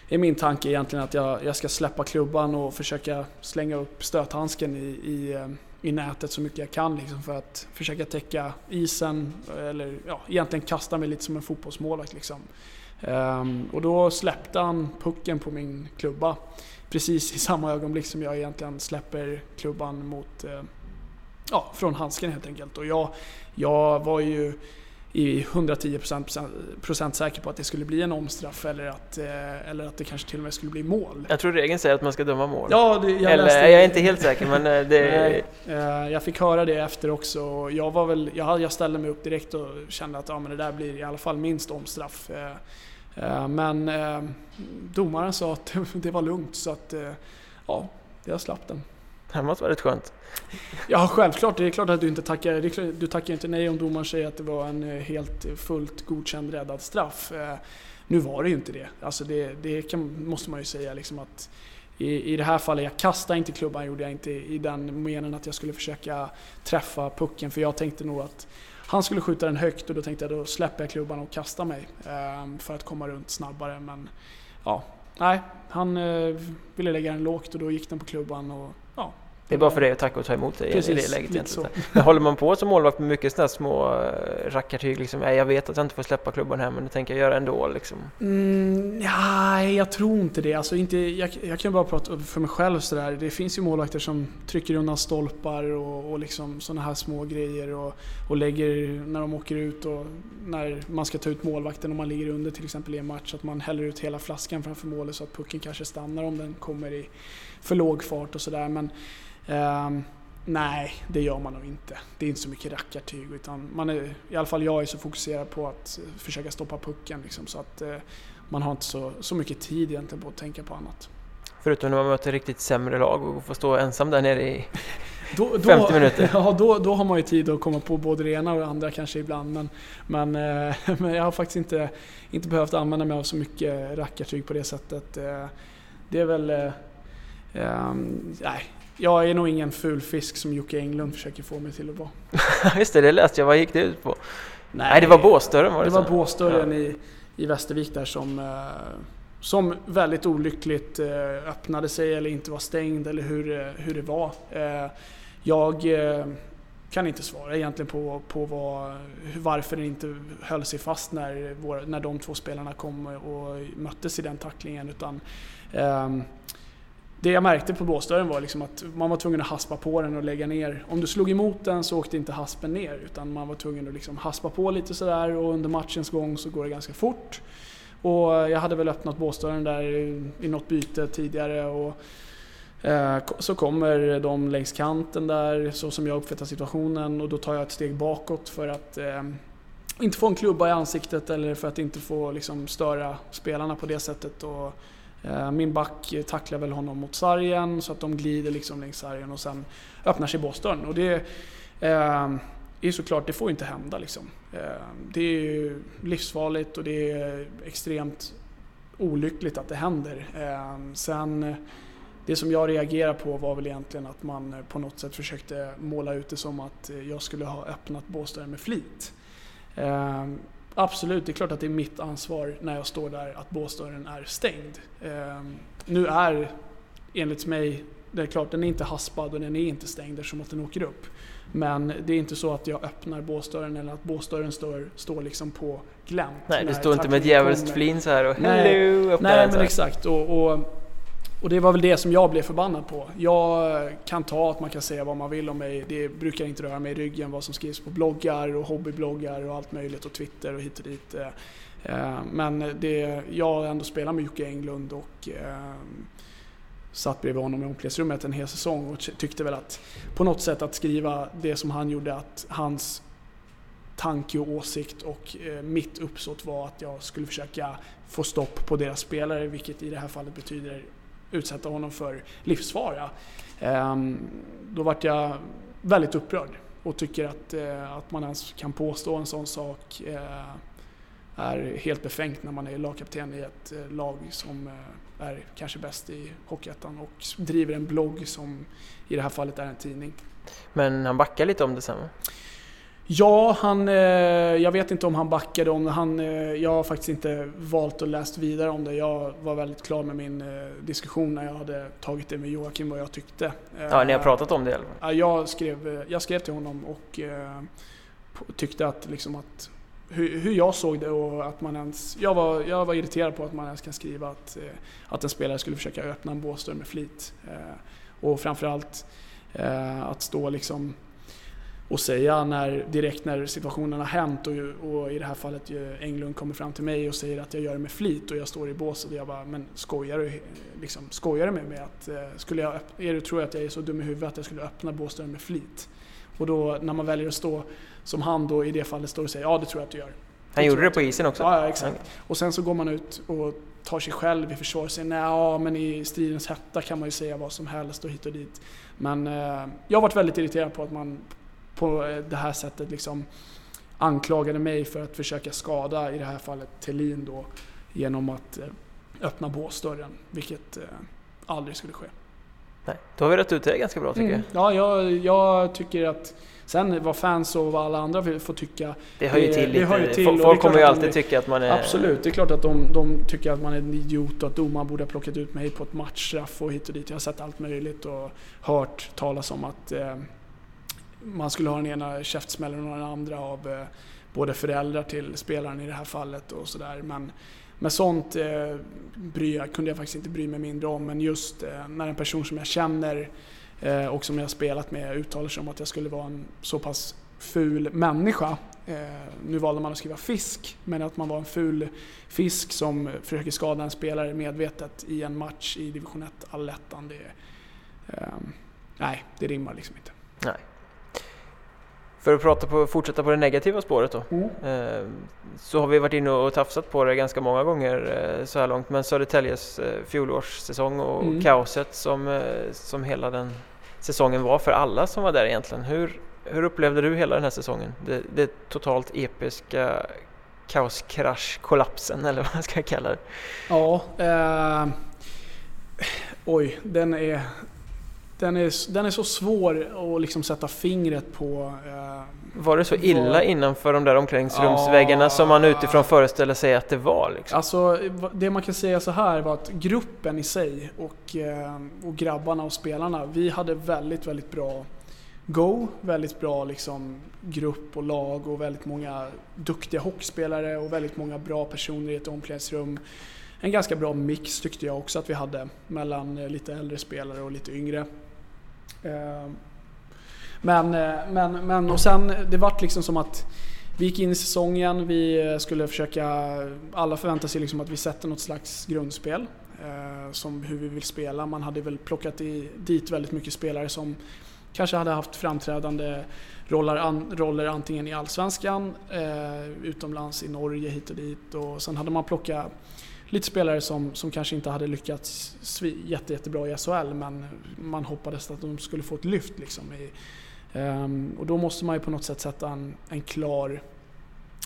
[SPEAKER 2] är min tanke egentligen att jag, jag ska släppa klubban och försöka slänga upp stöthandsken i, i, eh, i nätet så mycket jag kan liksom för att försöka täcka isen eller ja, egentligen kasta mig lite som en fotbollsmålvakt. Liksom. Ehm, och då släppte han pucken på min klubba precis i samma ögonblick som jag egentligen släpper klubban mot, eh, ja, från handsken helt enkelt. Och jag, jag var ju i 110% procent säker på att det skulle bli en omstraff eller att, eh, eller att det kanske till och med skulle bli mål.
[SPEAKER 1] Jag tror regeln säger att man ska döma mål.
[SPEAKER 2] Ja, det, jag
[SPEAKER 1] Eller
[SPEAKER 2] läste-
[SPEAKER 1] jag är inte helt säker men eh, det...
[SPEAKER 2] Nej, jag fick höra det efter också. Jag, var väl, jag, jag ställde mig upp direkt och kände att ja, men det där blir i alla fall minst omstraff. Eh, Men eh, domaren sa att det var lugnt så att eh, ja, jag slapp den.
[SPEAKER 1] Det måste vara rätt skönt.
[SPEAKER 2] Ja, självklart. Det är klart att du inte tackar, du tackar inte nej om domaren säger att det var en helt fullt godkänd räddad straff. Nu var det ju inte det. Alltså det, det kan, måste man ju säga liksom att i, I det här fallet, jag kastade inte klubban gjorde jag inte i den meningen att jag skulle försöka träffa pucken för jag tänkte nog att han skulle skjuta den högt och då tänkte jag då släpper jag klubban och kastar mig eh, för att komma runt snabbare. Men ja, nej, han eh, ville lägga den lågt och då gick den på klubban och.
[SPEAKER 1] Det är bara för dig att tacka och ta emot dig i
[SPEAKER 2] Precis,
[SPEAKER 1] det läget. Men håller man på som målvakt med mycket sådana små eh, rackartyg liksom, jag vet att jag inte får släppa klubban här men det tänker jag göra ändå liksom.
[SPEAKER 2] Mm, nej, jag tror inte det. Alltså inte, jag, jag kan bara prata för mig själv sådär. Det finns ju målvakter som trycker undan stolpar och, och liksom sådana här små grejer och, och lägger när de åker ut och när man ska ta ut målvakten om man ligger under till exempel i en match att man häller ut hela flaskan framför målet så att pucken kanske stannar om den kommer i för låg fart och sådär. Men ehm, nej, det gör man nog inte. Det är inte så mycket rackartyg utan man är, i alla fall jag är så fokuserad på att eh, försöka stoppa pucken liksom, så att eh, man har inte så, så mycket tid egentligen på att tänka på annat.
[SPEAKER 1] Förutom när man möter riktigt sämre lag och får stå ensam där nere i...
[SPEAKER 2] Då, då,
[SPEAKER 1] 50 minuter.
[SPEAKER 2] Ja, då, då har man ju tid att komma på både det ena och det andra kanske ibland. Men, men, eh, men jag har faktiskt inte, inte behövt använda mig av så mycket rackartyg på det sättet. Det är väl... ehm, nej, jag är nog ingen ful fisk som Jocke Englund försöker få mig till att vara.
[SPEAKER 1] Just det, det läste jag. Vad gick det ut på? Nej, det var båsdörren var det
[SPEAKER 2] Det var
[SPEAKER 1] så?
[SPEAKER 2] båsdörren i, i Västervik där som, eh, som väldigt olyckligt eh, öppnade sig eller inte var stängd eller hur, eh, hur det var. Jag, kan inte svara egentligen på, på vad, varför den inte höll sig fast när, vår, när de två spelarna kom och möttes i den tacklingen. Utan, eh, det jag märkte på blåsdörren var liksom att man var tvungen att haspa på den och lägga ner. Om du slog emot den så åkte inte haspen ner utan man var tvungen att liksom haspa på lite sådär och under matchens gång så går det ganska fort. Och jag hade väl öppnat båsdörren där i något byte tidigare och eh, så kommer de längs kanten där så som jag uppfattar situationen och då tar jag ett steg bakåt för att eh, inte få en klubba i ansiktet eller för att inte få liksom, störa spelarna på det sättet. Och, Eh, min back tacklar väl honom mot sargen så att de glider liksom längs sargen och sen öppnar sig båsdörren. Och det, eh, är såklart, det får inte hända liksom. Eh, det är ju livsfarligt och det är extremt olyckligt att det händer. Eh, sen, det som jag reagerade på var väl egentligen att man på något sätt försökte måla ut det som att jag skulle ha öppnat båsdörren med flit. Eh, Absolut, det är klart att det är mitt ansvar när jag står där att båsdörren är stängd. Nu är, enligt mig, det är klart den är inte haspad och den är inte stängd eftersom att den åker upp. Men det är inte så att jag öppnar båsdörren eller att båsdörren står, står liksom på glänt.
[SPEAKER 1] Nej, du står inte med ett djävulskt flin så här och
[SPEAKER 2] Nej, hello, nej men exakt. Och, och, och, det var väl det som jag blev förbannad på. Jag eh, kan ta att man kan säga vad man vill om mig. Det brukar inte röra mig i ryggen vad som skrivs på bloggar och hobbybloggar och allt möjligt och Twitter och hit och dit. Eh. Eh, men det, jag ändå spelat med Jocke Englund och satt bredvid honom i omklädningsrummet en hel säsong och tyckte väl att på något sätt att skriva det som han gjorde, att hans tanke och åsikt och mitt uppsåt var att jag skulle försöka få stopp på deras spelare, vilket i det här fallet betyder utsätta honom för livsfara. Ehm, då vart jag väldigt upprörd och tycker att, eh, att man ens kan påstå en sån sak eh, är helt befängt när man är lagkapten i ett eh, lag som är kanske bäst i Hockeyettan och driver en blogg som i det här fallet är en tidning.
[SPEAKER 1] Men han backar lite om det sen
[SPEAKER 2] Ja, han, eh, jag vet inte om han backade om han, eh, Jag har faktiskt inte valt att läsa vidare om det. Jag var väldigt klar med min eh, diskussion när jag hade tagit det med Joakim vad jag tyckte.
[SPEAKER 1] Ja, ni har pratat om det
[SPEAKER 2] fall? Jag skrev, jag skrev till honom och tyckte att, liksom att hur, hur, jag såg det och att man ens... Jag var, jag var irriterad på att man ens kan skriva att, att en spelare skulle försöka öppna en båsdörr med flit. Och framförallt att stå liksom och säga när, direkt när situationen har hänt och, och, i det här fallet Englund kommer fram till mig och säger att jag gör det med flit och jag står i båset och jag bara, men skojar du, liksom, skojar du med mig? Att, skulle jag, är du, tror jag att jag är så dum i huvudet att jag skulle öppna båsdörren med flit? Och då när man väljer att stå som han då i det fallet står och säger ja det tror jag att du gör.
[SPEAKER 1] Han gjorde det på isen också?
[SPEAKER 2] Ja, exakt. Och sen så går man ut och tar sig själv i försvar och säger nej, ja, men i stridens hetta kan man ju säga vad som helst och hit och dit. Men eh, jag har varit väldigt irriterad på att man på eh, det här sättet liksom anklagade mig för att försöka skada, i det här fallet Thelin då, genom att eh, öppna båsdörren, vilket eh, aldrig skulle ske.
[SPEAKER 1] Nej, då har vi rätt ut det ganska bra tycker mm.
[SPEAKER 2] jag. Ja, jag, jag tycker att Sen vad fans och vad alla andra får tycka.
[SPEAKER 1] Det hör ju till lite. Hör ju till, Folk kommer ju alltid de, tycka att man är...
[SPEAKER 2] Absolut, det är klart att de, de, tycker att man är en idiot och att domaren borde ha plockat ut mig på ett matchstraff och hit och dit. Jag har sett allt möjligt och hört talas om att eh, man skulle ha den ena käftsmällen och den andra av eh, både föräldrar till spelaren i det här fallet och sådär. Men med sånt eh, bry, kunde jag faktiskt inte bry mig mindre om. Men just eh, när en person som jag känner eh, och som jag spelat med uttalar sig om att jag skulle vara en så pass ful människa. Eh, nu valde man att skriva fisk, men att man var en ful fisk som försöker skada en spelare medvetet i en match i division 1 allettan. Det, eh, nej, det rimmar liksom inte.
[SPEAKER 1] Nej. För att prata på, fortsätta på det negativa spåret då. Mm. Eh, så har vi varit inne och tafsat på det ganska många gånger eh, så här långt. Men Södertäljes eh, fjolårssäsong och mm. kaoset som, som hela den säsongen var för alla som var där egentligen. Hur, hur upplevde du hela den här säsongen? Det, det totalt episka kaoskrasch-kollapsen eller vad man ska kalla det.
[SPEAKER 2] Ja, oj, den är, den, är, den är så svår att liksom sätta fingret på. Eh,
[SPEAKER 1] var det så illa var... innanför de där omklädningsrumsväggarna ja, som man utifrån föreställer sig att det var? Liksom?
[SPEAKER 2] Alltså, det man kan säga så här var att gruppen i sig och, eh, och grabbarna och spelarna, vi hade väldigt, väldigt bra Go, väldigt bra liksom, grupp och lag och väldigt många duktiga hockeyspelare och väldigt många bra personer i ett omklädningsrum. En ganska bra mix tyckte jag också att vi hade mellan eh, lite äldre spelare och lite yngre. Ehm, men, eh, men, men och sen det vart liksom som att vi gick in i säsongen, vi eh, skulle försöka, alla förväntade sig liksom att vi sätter något slags grundspel. Eh, som hur vi vill spela. Man hade väl plockat i, dit väldigt mycket spelare som kanske hade haft framträdande roller, an, roller antingen i Allsvenskan, eh, utomlands i Norge hit och dit och sen hade man plockat lite spelare som, som kanske inte hade lyckats jätte, jättebra i SHL men man hoppades att de skulle få ett lyft. Liksom i, um, och då måste man ju på något sätt sätta en, en klar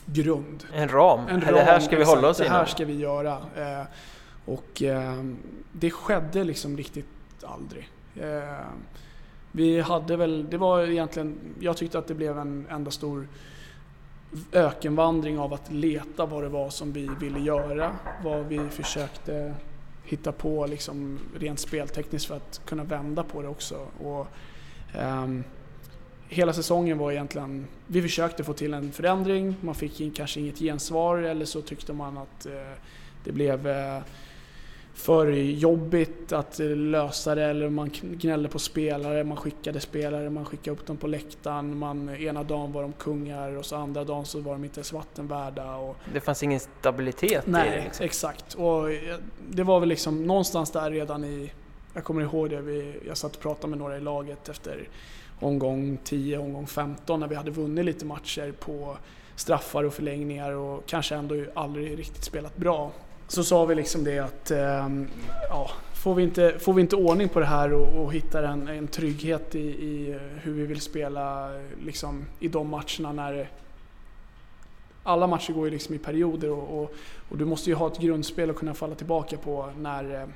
[SPEAKER 2] grund.
[SPEAKER 1] En ram? En ram det här ska vi hålla oss
[SPEAKER 2] inom? Det här ska vi göra. Uh, och uh, det skedde liksom riktigt aldrig. Uh, vi hade väl, det var egentligen, jag tyckte att det blev en enda stor ökenvandring av att leta vad det var som vi ville göra. Vad vi försökte hitta på liksom rent speltekniskt för att kunna vända på det också. Och, um, hela säsongen var egentligen, vi försökte få till en förändring, man fick kanske inget gensvar eller så tyckte man att uh, det blev uh, för jobbigt att lösa det eller man gnällde på spelare, man skickade spelare, man skickade upp dem på läktaren. Man, ena dagen var de kungar och så andra dagen så var de inte ens vattenvärda. Och,
[SPEAKER 1] det fanns ingen stabilitet
[SPEAKER 2] nej,
[SPEAKER 1] i det? Liksom.
[SPEAKER 2] exakt. Och det var väl liksom någonstans där redan i, jag kommer ihåg det, vi, jag satt och pratade med några i laget efter omgång 10, omgång 15 när vi hade vunnit lite matcher på straffar och förlängningar och kanske ändå aldrig riktigt spelat bra så sa vi liksom det att ehm, ja, får, vi inte, får vi inte ordning på det här och, och hittar en, en trygghet i, i, hur vi vill spela liksom, i de matcherna när alla matcher går ju liksom i perioder och, och, och, du måste ju ha ett grundspel att kunna falla tillbaka på när, eh,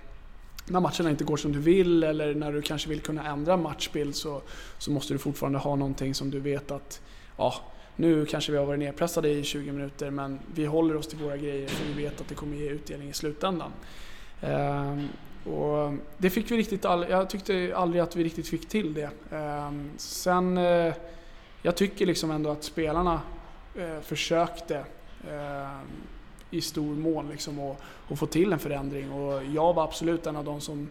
[SPEAKER 2] när matcherna inte går som du vill eller när du kanske vill kunna ändra matchbild så, så måste du fortfarande ha någonting som du vet att ja, nu kanske vi har varit nedpressade i 20 minuter men vi håller oss till våra grejer för vi vet att det kommer ge utdelning i slutändan. Ehm, och det fick vi riktigt all, jag tyckte aldrig att vi riktigt fick till det. Ehm, sen, eh, jag tycker liksom ändå att spelarna eh, försökte ehm, i stor mån liksom och, och få till en förändring och jag var absolut en av de som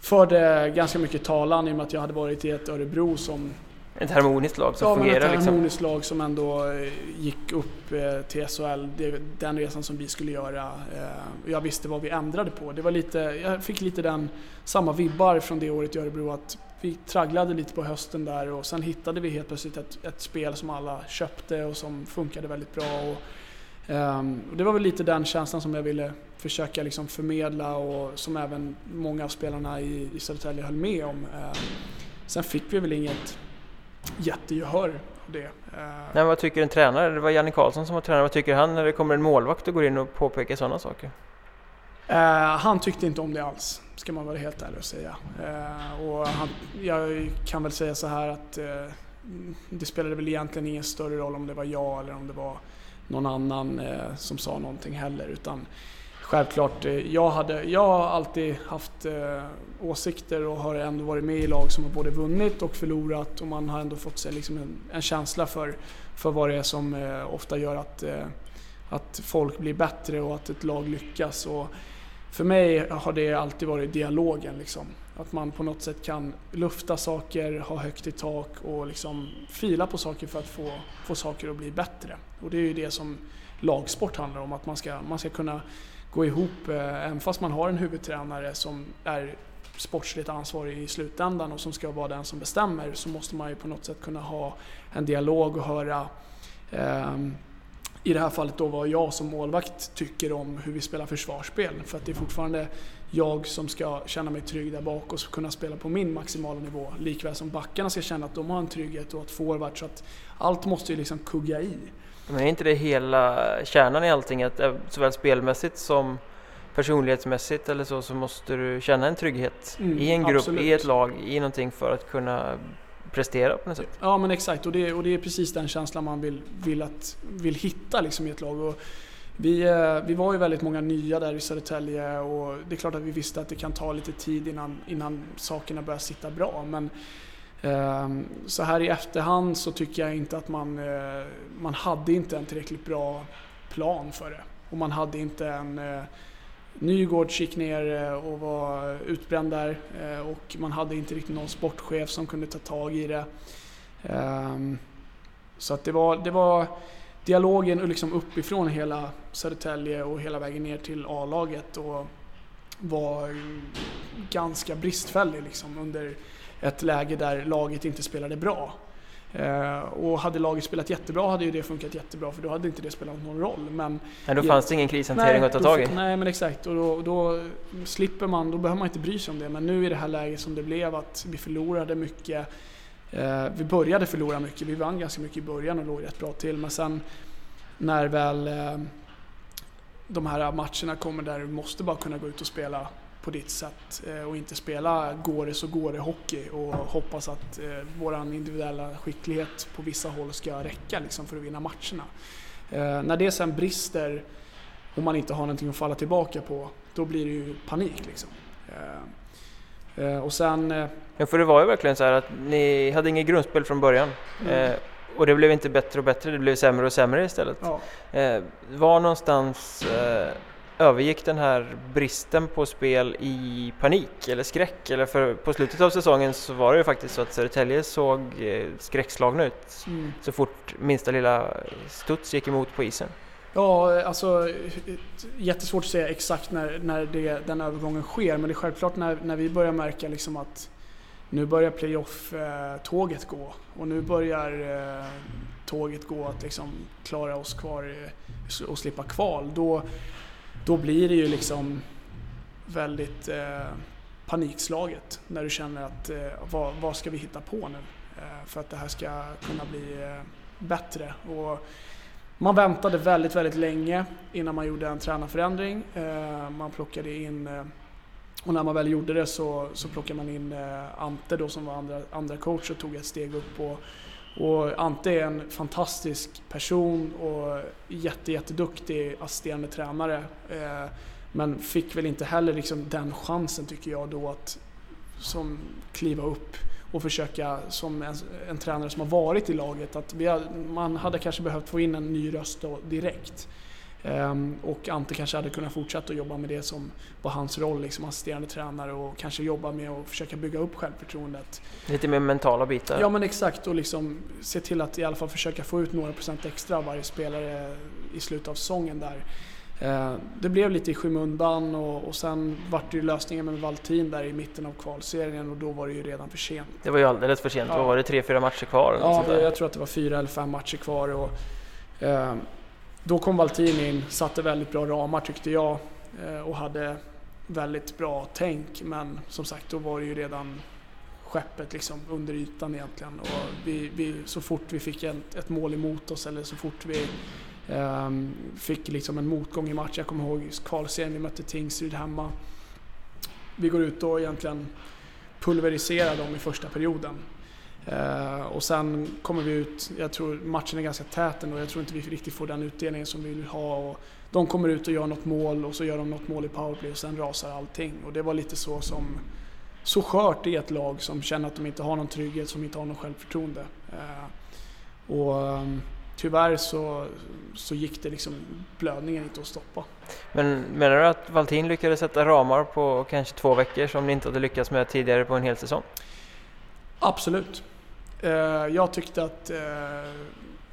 [SPEAKER 2] förde ganska mycket talan i och med att jag hade varit i ett Örebro som
[SPEAKER 1] ett harmoniskt lag som
[SPEAKER 2] ja,
[SPEAKER 1] fungerar
[SPEAKER 2] ett
[SPEAKER 1] liksom.
[SPEAKER 2] harmoniskt lag som ändå eh, gick upp eh, till SHL. Det den resan som vi skulle göra. Eh, jag visste vad vi ändrade på. Det var lite, jag fick lite den, samma vibbar från det året i Örebro att vi tragglade lite på hösten där och sen hittade vi helt plötsligt ett, ett spel som alla köpte och som funkade väldigt bra. Och, um, och det var väl lite den känslan som jag ville försöka liksom förmedla och som även många av spelarna i, i Södertälje höll med om. Um, sen fick vi väl inget jättegehör av det.
[SPEAKER 1] Nej, vad tycker en tränare? Det var Janne Karlsson som var tränare. Vad tycker han när det kommer en målvakt och går in och påpekar sådana saker?
[SPEAKER 2] Uh, han tyckte inte om det alls, ska man vara helt ärlig och säga. Uh, och han, jag kan väl säga så här att uh, det spelade väl egentligen ingen större roll om det var jag eller om det var någon annan som sa någonting heller. Utan självklart, eh, jag, hade, jag har alltid haft eh, åsikter och har ändå varit med i lag som har både vunnit och förlorat och man har ändå fått sig liksom en, en känsla för, för vad det är som eh, ofta gör att, eh, att folk blir bättre och att ett lag lyckas. Och för mig har det alltid varit dialogen. Liksom. Att man på något sätt kan lufta saker, ha högt i tak och liksom fila på saker för att få, få saker att bli bättre. Och det är ju det som lagsport handlar om, att man ska, man ska kunna gå ihop, eh, även fast man har en huvudtränare som är sportsligt ansvarig i slutändan och som ska vara den som bestämmer så måste man ju på något sätt kunna ha en dialog och höra eh, i det här fallet då vad jag som målvakt tycker om hur vi spelar försvarsspel. För att det är fortfarande jag som ska känna mig trygg där bak och kunna spela på min maximala nivå. Likväl som backarna ska känna att de har en trygghet och att forward. Så att allt måste ju liksom kugga i.
[SPEAKER 1] Men är inte det hela kärnan i allting? Att eh, såväl spelmässigt som personlighetsmässigt eller så, så måste du känna en trygghet mm, i en grupp, absolut. i ett lag, i någonting för att kunna prestera på något sätt.
[SPEAKER 2] Ja men exakt och det, och det är precis den känslan man vill, vill, att, vill hitta liksom i ett lag. Och vi, eh, vi var ju väldigt många nya där i Södertälje och det är klart att vi visste att det kan ta lite tid innan, innan sakerna börjar sitta bra. Men Ehm, så här i efterhand så tycker jag inte att man, eh, man hade inte en tillräckligt bra plan för det. Och man hade inte en eh, Nygård gick ner eh, och var utbränd där och man hade inte riktigt någon sportchef som kunde ta tag i det. Ehm, så att det var, det var dialogen liksom uppifrån hela Södertälje och hela vägen ner till A-laget och var ganska bristfällig liksom under ett läge där laget inte spelade bra. Eh, och hade laget spelat jättebra hade ju det funkat jättebra för då hade inte det spelat någon roll. Men,
[SPEAKER 1] men då fanns det ingen krishantering nej, att ta tag i?
[SPEAKER 2] Nej men exakt och då, då, slipper man, då behöver man inte bry sig om det. Men nu i det här läget som det blev att vi förlorade mycket Eh, vi började förlora mycket, vi vann ganska mycket i början och låg rätt bra till. Men sen när väl eh, de här matcherna kommer där du måste bara kunna gå ut och spela på ditt sätt eh, och inte spela går det så går det hockey och hoppas att eh, vår individuella skicklighet på vissa håll ska räcka liksom, för att vinna matcherna. Eh, när det sen brister och man inte har någonting att falla tillbaka på, då blir det ju panik. Liksom. Eh, och sen
[SPEAKER 1] Ja, för det var ju verkligen så här att ni hade inget grundspel från början. Mm. Och det blev inte bättre och bättre, det blev sämre och sämre istället. Ja. Var någonstans övergick den här bristen på spel i panik eller skräck? Eller för på slutet av säsongen så var det ju faktiskt så att Södertälje såg eh, skräckslagna ut mm. så fort minsta lilla studs gick emot på isen.
[SPEAKER 2] Ja, alltså jättesvårt att säga exakt när, när det, den övergången sker men det är självklart när, när vi börjar märka liksom att nu börjar playoff-tåget gå och nu börjar eh, tåget gå att liksom klara oss kvar och slippa kval. Då, då blir det ju liksom väldigt eh, panikslaget när du känner att eh, vad, vad, ska vi hitta på nu eh, för att det här ska kunna bli eh, bättre. Och man väntade väldigt, väldigt länge innan man gjorde en tränarförändring. Eh, man plockade in eh, och när man väl gjorde det så, så plockade man in eh, Ante då som var andra, andra coach och tog ett steg upp. Och, och Ante är en fantastisk person och jätte, jätteduktig assisterande tränare. Eh, men fick väl inte heller liksom den chansen tycker jag då att som kliva upp och försöka som en, en tränare som har varit i laget att har, man hade kanske behövt få in en ny röst då direkt. Um, och Ante kanske hade kunnat fortsätta att jobba med det som var hans roll, liksom assisterande tränare och kanske jobba med att försöka bygga upp självförtroendet.
[SPEAKER 1] Lite mer mentala bitar?
[SPEAKER 2] Ja men exakt och liksom se till att i alla fall försöka få ut några procent extra av varje spelare i slutet av säsongen där. Uh, det blev lite i skymundan och, och sen vart det ju lösningen med Valtin där i mitten av kvalserien och då var det ju redan för sent.
[SPEAKER 1] Det var ju alldeles för sent, ja. vad var det, tre, fyra matcher kvar?
[SPEAKER 2] Ja, det, jag tror att det var fyra eller fem matcher kvar. Och, uh, då kom Valtin in, satte väldigt bra ramar tyckte jag eh, och hade väldigt bra tänk. Men som sagt, då var det ju redan skeppet liksom under ytan egentligen. Och vi, vi, så fort vi fick ett, ett mål emot oss eller så fort vi um, fick liksom en motgång i matchen. Jag kommer ihåg kvalserien, vi mötte Tingsryd hemma. Vi går ut och egentligen pulveriserar dem i första perioden. Uh, och sen kommer vi ut, jag tror matchen är ganska tät ändå, jag tror inte vi riktigt får den utdelningen som vi vill ha. Och de kommer ut och gör något mål och så gör de något mål i powerplay och sen rasar allting. Och det var lite så som, så skört i ett lag som känner att de inte har någon trygghet, som inte har någon självförtroende. Uh, och um, tyvärr så, så gick det liksom, blödningen inte att stoppa.
[SPEAKER 1] Men menar du att Valtin lyckades sätta ramar på kanske två veckor som ni inte hade lyckats med tidigare på en hel säsong?
[SPEAKER 2] Absolut. Eh, jag tyckte att, eh,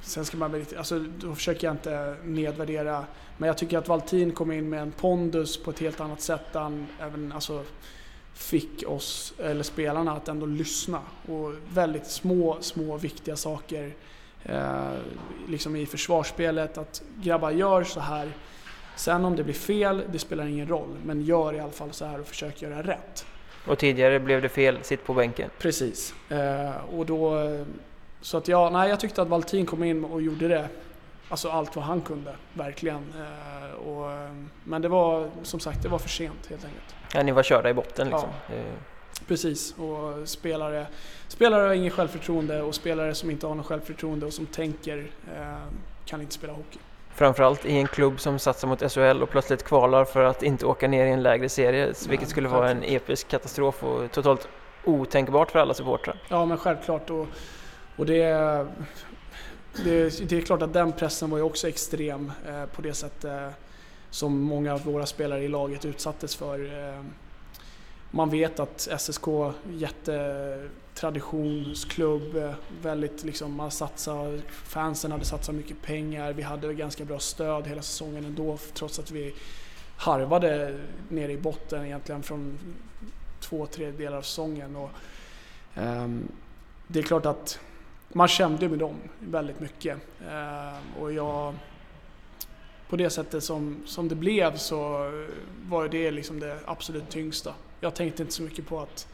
[SPEAKER 2] sen ska man väl alltså då försöker jag inte nedvärdera, men jag tycker att Valtin kom in med en pondus på ett helt annat sätt. Han även alltså, fick oss, eller spelarna, att ändå lyssna. Och väldigt små, små viktiga saker eh, liksom i försvarsspelet. Att grabbar gör så här. Sen om det blir fel, det spelar ingen roll. Men gör i alla fall så här och försök göra rätt.
[SPEAKER 1] Och tidigare blev det fel, sitt på bänken.
[SPEAKER 2] Precis. Eh, och då, så att jag, nej, jag tyckte att Valtin kom in och gjorde det, alltså allt vad han kunde, verkligen. Eh, och, men det var, som sagt, det var för sent helt enkelt.
[SPEAKER 1] Ja, ni var körda i botten liksom. Ja.
[SPEAKER 2] Precis, och spelare, spelare har inget självförtroende och spelare som inte har något självförtroende och som tänker eh, kan inte spela hockey.
[SPEAKER 1] Framförallt i en klubb som satsar mot SHL och plötsligt kvalar för att inte åka ner i en lägre serie, vilket skulle vara en episk katastrof och totalt otänkbart för alla supportrar.
[SPEAKER 2] Ja, men självklart. Och, och det, det, det är klart att den pressen var ju också extrem eh, på det sättet eh, som många av våra spelare i laget utsattes för. Eh, man vet att SSK, jättetraditionsklubb, Traditionsklubb, eh, väldigt liksom, man satsar, fansen hade satsat mycket pengar, vi hade ganska bra stöd hela säsongen ändå trots att vi harvade nere i botten egentligen från två tredjedelar av säsongen. Och, um, det är klart att man kände med dem väldigt mycket. Um, och jag, på det sättet som, som det blev så var det liksom det absolut tyngsta. Jag tänkte inte så mycket på att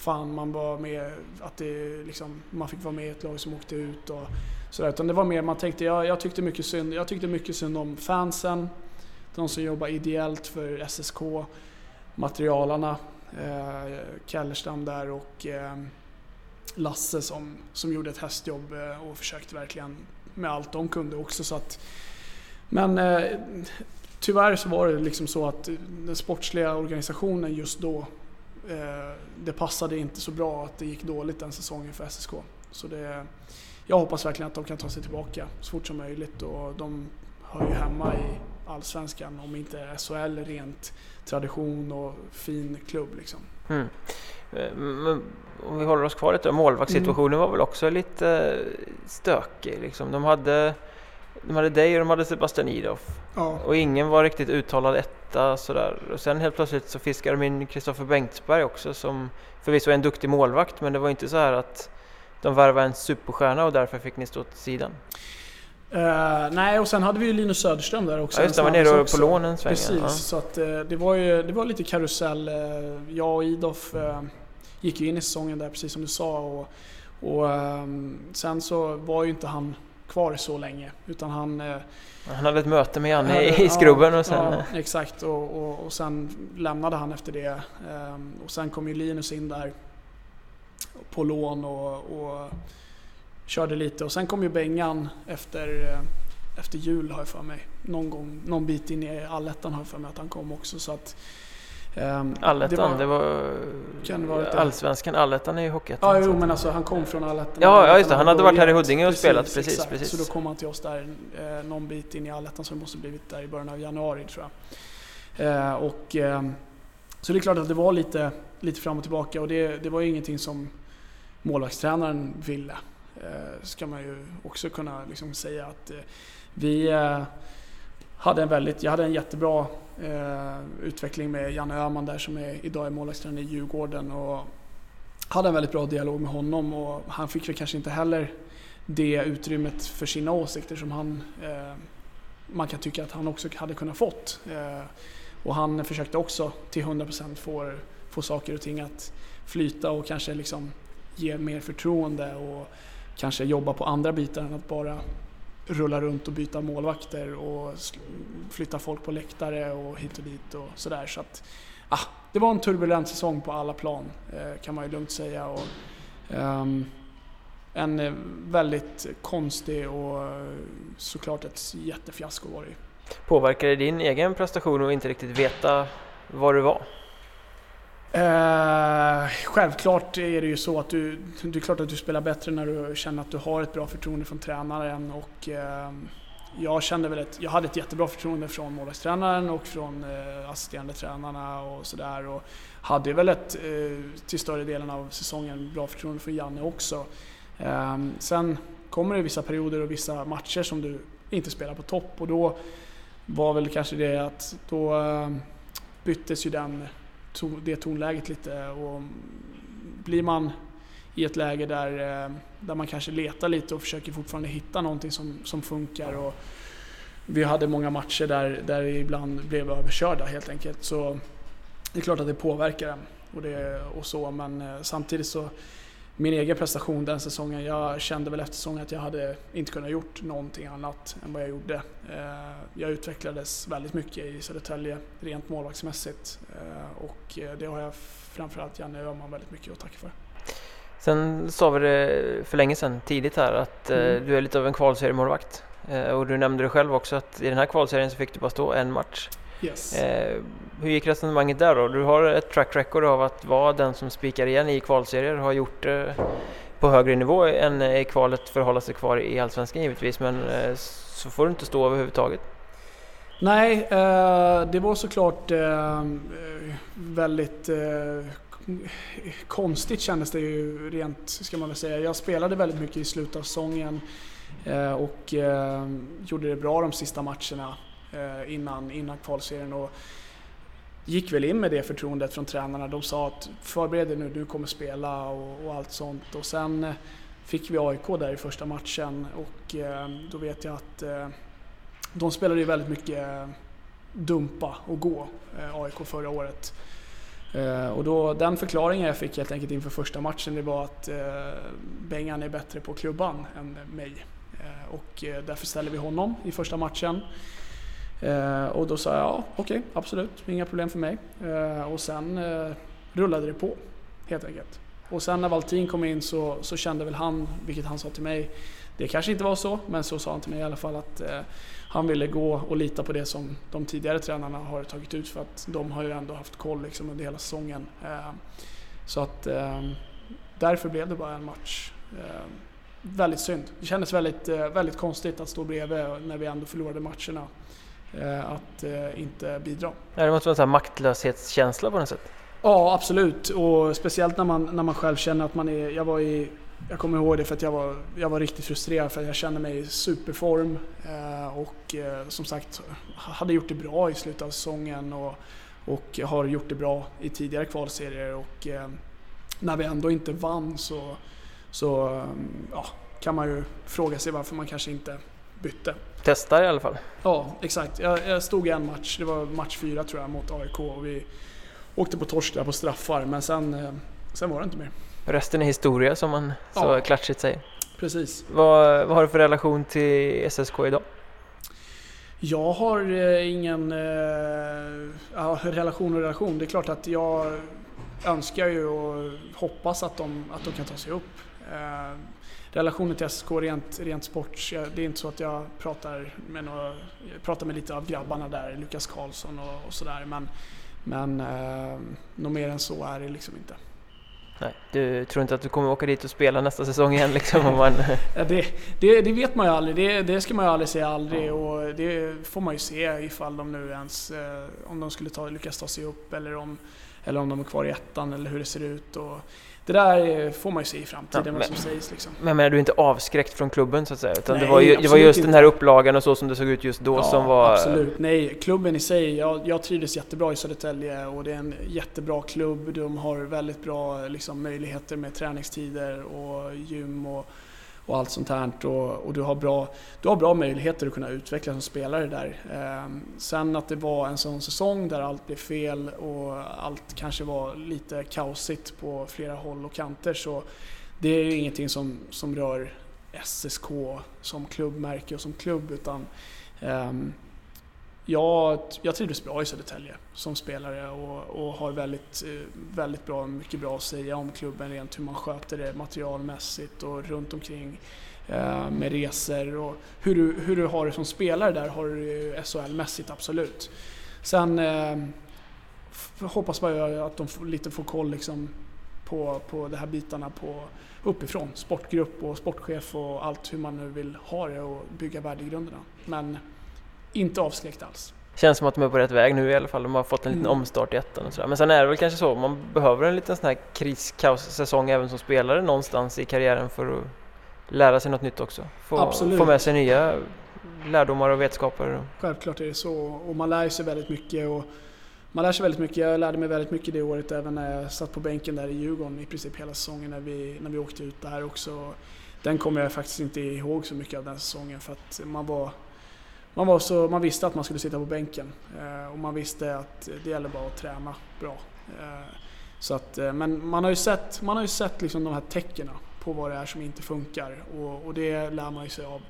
[SPEAKER 2] fan man var med, att det liksom, man fick vara med i ett lag som åkte ut och sådär. Utan det var mer, man tänkte, jag, jag, tyckte mycket synd, jag tyckte mycket synd om fansen, de som jobbar ideellt för SSK, materialarna, eh, Kellerstam där och eh, Lasse som, som gjorde ett hästjobb eh, och försökte verkligen med allt de kunde också. Så att, men eh, tyvärr så var det liksom så att den sportsliga organisationen just då, det passade inte så bra att det gick dåligt den säsongen för SSK. Så det, jag hoppas verkligen att de kan ta sig tillbaka så fort som möjligt och de hör ju hemma i allsvenskan om inte SHL rent tradition och fin klubb liksom. Mm.
[SPEAKER 1] Men om vi håller oss kvar lite, målvaktssituationen mm. var väl också lite stökig liksom. De hade de hade dig och de hade Sebastian Idoff. Ja. Och ingen var riktigt uttalad etta sådär. Och sen helt plötsligt så fiskade de in Kristoffer Bengtsberg också som förvisso är en duktig målvakt men det var inte så här att de värvade en superstjärna och därför fick ni stå till sidan.
[SPEAKER 2] Uh, nej, och sen hade vi ju Linus Söderström där också.
[SPEAKER 1] Ja, just det, var nere på lån en sväng.
[SPEAKER 2] Precis, ja. så att, uh, det, var ju, det var lite karusell. Uh, jag och Idoff gick ju in i säsongen där, precis som du sa. Och, och um, sen så var ju inte han kvar så länge. Utan han... Eh,
[SPEAKER 1] han hade ett möte med Janne i, i skrubben och sen...
[SPEAKER 2] Ja, exakt och, och, och sen lämnade han efter det. Ehm, och sen kom ju Linus in där på lån och, och körde lite. Och sen kom ju Bengan efter, eh, efter jul har jag för mig. Någon gång, någon bit in i allettan har jag för mig att han kom också. Så att,
[SPEAKER 1] Um, allettan, det var, det var allsvenskan, allettan är ju hockeyettan.
[SPEAKER 2] Ja, jo, men alltså han kom från allettan.
[SPEAKER 1] Ja, ja just det, han hade varit här i Huddinge och precis, spelat, precis,
[SPEAKER 2] exakt.
[SPEAKER 1] precis.
[SPEAKER 2] Så då kom han till oss där eh, någon bit in i allettan, så det måste blivit där i början av januari tror jag. Eh, och, eh, så det är klart att det var lite, lite fram och tillbaka och det, det var ju ingenting som målvaktstränaren ville. Eh, ska man ju också kunna liksom säga att eh, vi eh, hade en väldigt, jag hade en jättebra Eh, utveckling med Janne Öhman där som är, idag är målvaktstränare i Djurgården och hade en väldigt bra dialog med honom och han fick väl kanske inte heller det utrymmet för sina åsikter som han eh, man kan tycka att han också hade kunnat fått. Eh, och han försökte också till 100% få, få saker och ting att flyta och kanske liksom ge mer förtroende och kanske jobba på andra bitar än att bara rulla runt och byta målvakter och flytta folk på läktare och hit och dit och sådär. Så att, ah, det var en turbulent säsong på alla plan eh, kan man ju lugnt säga. Och, um, en eh, väldigt konstig och eh, såklart ett jättefiasko var det ju.
[SPEAKER 1] Påverkade det din egen prestation att inte riktigt veta var du var?
[SPEAKER 2] Eh, självklart är det ju så att du, det är klart att du spelar bättre när du känner att du har ett bra förtroende från tränaren och eh, jag kände väl att jag hade ett jättebra förtroende från målvaktstränaren och från eh, assisterande tränarna och sådär och hade väl ett, eh, till större delen av säsongen, bra förtroende från Janne också. Eh, sen kommer det vissa perioder och vissa matcher som du inte spelar på topp och då var väl kanske det att då eh, byttes ju den det tonläget lite. Och blir man i ett läge där, eh, där man kanske letar lite och försöker fortfarande hitta någonting som, som funkar. Och vi hade många matcher där, där vi ibland blev överkörda helt enkelt. Så det är klart att det påverkar en och, det, och så men eh, samtidigt så min egen prestation den säsongen, jag kände väl efter säsongen att jag hade inte kunnat gjort någonting annat än vad jag gjorde. Eh, jag utvecklades väldigt mycket i Södertälje rent målvaktsmässigt eh, och eh, det har jag framförallt Janne Öhman väldigt mycket att tacka för.
[SPEAKER 1] Sen sa vi det för länge sedan, tidigt här, att mm. du är lite av en kvalseriemålvakt. Och du nämnde det själv också att i den här kvalserien så fick du bara stå en match.
[SPEAKER 2] Yes.
[SPEAKER 1] Eh, hur gick resonemanget där då? Du har ett track record av att vara den som spikar igen i kvalserier, har gjort det på högre nivå än i kvalet för att hålla sig kvar i Allsvenskan givetvis, men eh, så får du inte stå överhuvudtaget.
[SPEAKER 2] Nej, eh, det var såklart eh, väldigt eh, konstigt kändes det ju rent, ska man väl säga. Jag spelade väldigt mycket i slutet av säsongen eh, och eh, gjorde det bra de sista matcherna eh, Eh, innan, innan kvalserien. Och gick väl in med det förtroendet från tränarna. De sa att förbered dig nu, du kommer spela och, och allt sånt. Och sen eh, fick vi AIK där i första matchen och eh, då vet jag att de spelade ju väldigt mycket dumpa och gå, AIK förra året. Och då, den förklaringen jag fick helt enkelt inför första matchen det var att Bengan är bättre på klubban än mig. Och därför ställer vi honom i första matchen. Eh, och då sa jag ja, okej, okay, absolut, inga problem för mig. Eh, och sen eh, rullade det på helt enkelt. Och sen när Valtin kom in så, så kände väl han, vilket han sa till mig, det kanske inte var så, men så sa han till mig i alla fall att eh, han ville gå och lita på det som de tidigare tränarna har tagit ut för att de har ju ändå haft koll liksom under hela säsongen. Eh, så att eh, därför blev det bara en match. Eh, väldigt synd. Det kändes väldigt, eh, väldigt konstigt att stå bredvid när vi ändå förlorade matcherna. Eh, att inte bidra.
[SPEAKER 1] Ja, det måste vara en maktlöshetskänsla på något sätt?
[SPEAKER 2] Ja, absolut. Och speciellt när man, när man själv känner att man är... Jag var i jag kommer ihåg det för att jag var, jag var riktigt frustrerad för att jag kände mig i superform eh, och eh, som sagt hade gjort det bra i slutet av säsongen och, och har gjort det bra i tidigare kvalserier och eh, när vi ändå inte vann så, så ja, kan man ju fråga sig varför man kanske inte bytte.
[SPEAKER 1] Testar i alla fall.
[SPEAKER 2] Ja, exakt. Jag, jag stod i en match, det var match fyra tror jag, mot AIK och vi åkte på torsk där på straffar men sen, sen var det inte mer.
[SPEAKER 1] Resten är historia som man så ja. klatschigt säger.
[SPEAKER 2] Precis.
[SPEAKER 1] Vad, vad har du för relation till SSK idag?
[SPEAKER 2] Jag har eh, ingen eh, relation och relation. Det är klart att jag önskar ju och hoppas att de, att de kan ta sig upp. Eh, relationen till SSK rent, rent sport, det är inte så att jag pratar med, några, pratar med lite av grabbarna där, Lukas Karlsson och, och sådär. Men, men eh, något mer än så är det liksom inte.
[SPEAKER 1] Nej, du tror inte att du kommer åka dit och spela nästa säsong igen liksom? Om man...
[SPEAKER 2] det, det, det, vet man ju aldrig, det, det ska man ju aldrig säga aldrig och det får man ju se ifall de nu ens, eh, om de skulle ta, lyckas ta sig upp eller om, eller om de är kvar i ettan eller hur det ser ut. Och, det där får man ju se i framtiden, ja, vad som sägs. Liksom.
[SPEAKER 1] Men menar du inte avskräckt från klubben så att säga? Utan Nej, det, var ju, det var just inte. den här upplagan och så som det såg ut just då ja, som var...
[SPEAKER 2] absolut. Nej, klubben i sig, jag, jag trivdes jättebra i Södertälje och det är en jättebra klubb. De har väldigt bra liksom, möjligheter med träningstider och gym och och allt sånt här. Och, och, du, har bra, du har bra möjligheter att kunna utvecklas som spelare där. Eh, sen att det var en sån säsong där allt blev fel och allt kanske var lite kaosigt på flera håll och kanter så det är ju ingenting som, som rör SSK som klubbmärke och som klubb utan eh, jag, jag trivdes bra i Södertälje som spelare och, och, har väldigt, eh, väldigt bra, mycket bra att säga om klubben rent hur man sköter det materialmässigt och runt omkring eh, med resor och hur du, hur du har det som spelare där har du SHL-mässigt absolut. Sen eh, hoppas ju att de får, lite får koll liksom på, på de här bitarna på, uppifrån. Sportgrupp och sportchef och allt hur man nu vill ha det och bygga värdegrunderna. Men inte avskräckt alls.
[SPEAKER 1] Känns som att de är på rätt väg nu i alla fall. De har fått en liten mm. omstart i ettan och sådär. Men sen är det väl kanske så, man behöver en liten sån här kriskaos-säsong även som spelare någonstans i karriären för att lära sig något nytt också. Få, få med sig nya lärdomar och vetskaper.
[SPEAKER 2] Självklart är det så och man lär sig väldigt mycket. Och man lär sig väldigt mycket. Jag lärde mig väldigt mycket det året även när jag satt på bänken där i Djurgården i princip hela säsongen när vi, när vi åkte ut där också. Den kommer jag faktiskt inte ihåg så mycket av den säsongen för att man var man, var så, man visste att man skulle sitta på bänken eh, och man visste att det gäller bara att träna bra. Eh, så att, eh, men man har ju sett, man har ju sett liksom de här tecknen på vad det är som inte funkar och, och det lär man ju sig av.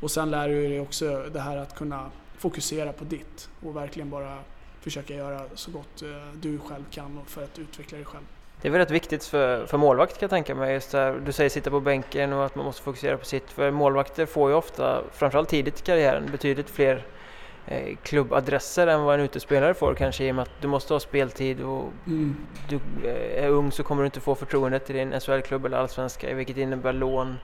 [SPEAKER 2] Och sen lär du dig också det här att kunna fokusera på ditt och verkligen bara försöka göra så gott eh, du själv kan för att utveckla dig själv.
[SPEAKER 1] Det är väl rätt viktigt för, för målvakt kan jag tänka mig. Just där, du säger sitta på bänken och att man måste fokusera på sitt. För målvakter får ju ofta, framförallt tidigt i karriären, betydligt fler eh, klubbadresser än vad en utespelare får kanske i och med att du måste ha speltid och
[SPEAKER 2] Mm.
[SPEAKER 1] du eh, är ung så kommer du inte få förtroendet i din SHL-klubb eller allsvenska vilket innebär lån.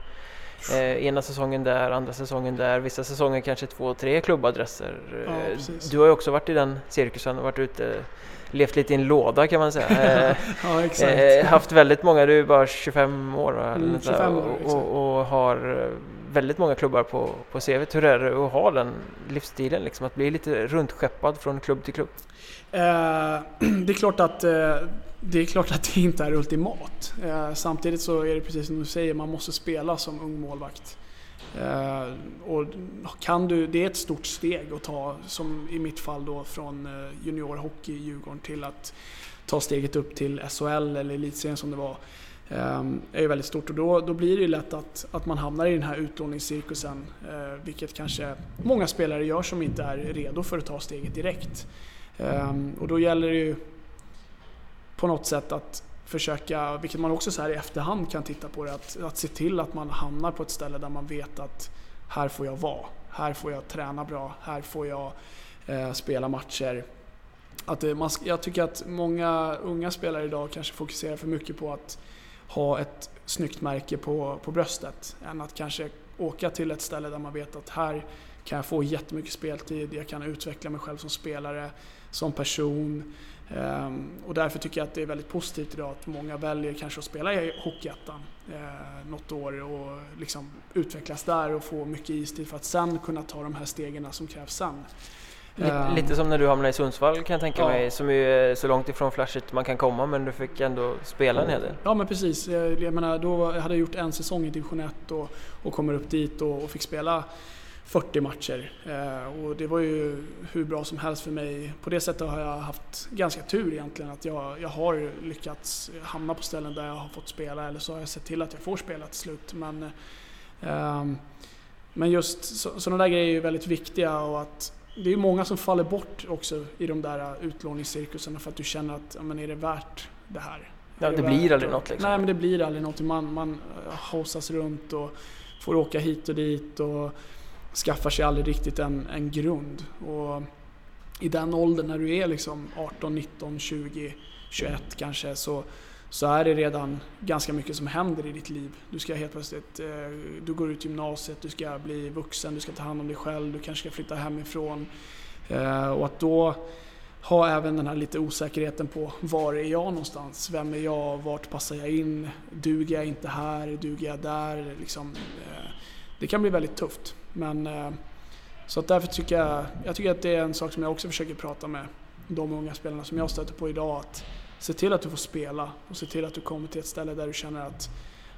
[SPEAKER 1] Eh, ena säsongen där, andra säsongen där, vissa säsonger kanske två, tre klubbadresser.
[SPEAKER 2] Ja,
[SPEAKER 1] Eh, du har ju också varit i den cirkusen och varit ute, levt lite i en låda kan man säga. Eh,
[SPEAKER 2] Ja, exakt.
[SPEAKER 1] Eh, haft väldigt många, du är bara 25 år
[SPEAKER 2] Mm,
[SPEAKER 1] något där,
[SPEAKER 2] 25 år,
[SPEAKER 1] och, och, och har eh, väldigt många klubbar på, på CVt. Hur är det att ha den livsstilen liksom? Att bli lite runtskeppad från klubb till klubb?
[SPEAKER 2] Eh, det, är klart att, eh, det är klart att det inte är ultimat. Eh, samtidigt så är det precis som du säger, man måste spela som ung målvakt. Eh, och kan du, det är ett stort steg att ta, som i mitt fall då från eh, juniorhockey i Djurgården till att ta steget upp till SHL eller elitserien som det var. Eh, är ju väldigt stort och då, då blir det ju lätt att, att man hamnar i den här utlåningscirkusen. Eh, vilket kanske många spelare gör som inte är redo för att ta steget direkt. Ehm, och då gäller det ju på något sätt att försöka, vilket man också så här i efterhand kan titta på det, att, att se till att man hamnar på ett ställe där man vet att här får jag vara. Här får jag träna bra. Här får jag eh, spela matcher. Att det, man, jag tycker att många unga spelare idag kanske fokuserar för mycket på att ha ett snyggt märke på, på bröstet. Än att kanske åka till ett ställe där man vet att här kan jag få jättemycket speltid, jag kan utveckla mig själv som spelare, som person. Ehm, och därför tycker jag att det är väldigt positivt idag att många väljer kanske att spela i Hockeyettan eh, något år och liksom utvecklas där och få mycket istid för att sen kunna ta de här stegen som krävs sen.
[SPEAKER 1] Lite,
[SPEAKER 2] Ehm,
[SPEAKER 1] lite som när du hamnade i Sundsvall kan jag tänka
[SPEAKER 2] Ja.
[SPEAKER 1] mig, som är så långt ifrån flashigt man kan komma men du fick ändå spela en hel del.
[SPEAKER 2] Ja men precis. Jag, jag menar, då hade jag gjort en säsong i division 1 och, och kommer upp dit och, och fick spela 40 matcher. Eh, och det var ju hur bra som helst för mig. På det sättet har jag haft ganska tur egentligen. Att jag, jag har lyckats hamna på ställen där jag har fått spela eller så har jag sett till att jag får spela till slut. Men, ehm, men just så, sådana där grejer är ju väldigt viktiga och att det är många som faller bort också i de där utlåningscirkusarna för att du känner att men är det värt det här?
[SPEAKER 1] Ja, det blir aldrig något liksom.
[SPEAKER 2] Nej men det blir aldrig någonting. Man, man eh, haussas runt och får åka hit och dit och skaffar sig aldrig riktigt en, en grund. Och I den åldern när du är liksom 18, 19, 20, 21 kanske så, så är det redan ganska mycket som händer i ditt liv. Du ska helt plötsligt, eh, du går ut gymnasiet, du ska bli vuxen, du ska ta hand om dig själv, du kanske ska flytta hemifrån. Eh, och att då ha även den här lite osäkerheten på var är jag någonstans? Vem är jag? Vart passar jag in? Duger jag inte här? Duger jag där? Liksom, eh, det kan bli väldigt tufft. Men, eh, så att därför tycker jag, jag tycker att det är en sak som jag också försöker prata med de unga spelarna som jag stöter på idag. Att se till att du får spela och se till att du kommer till ett ställe där du känner att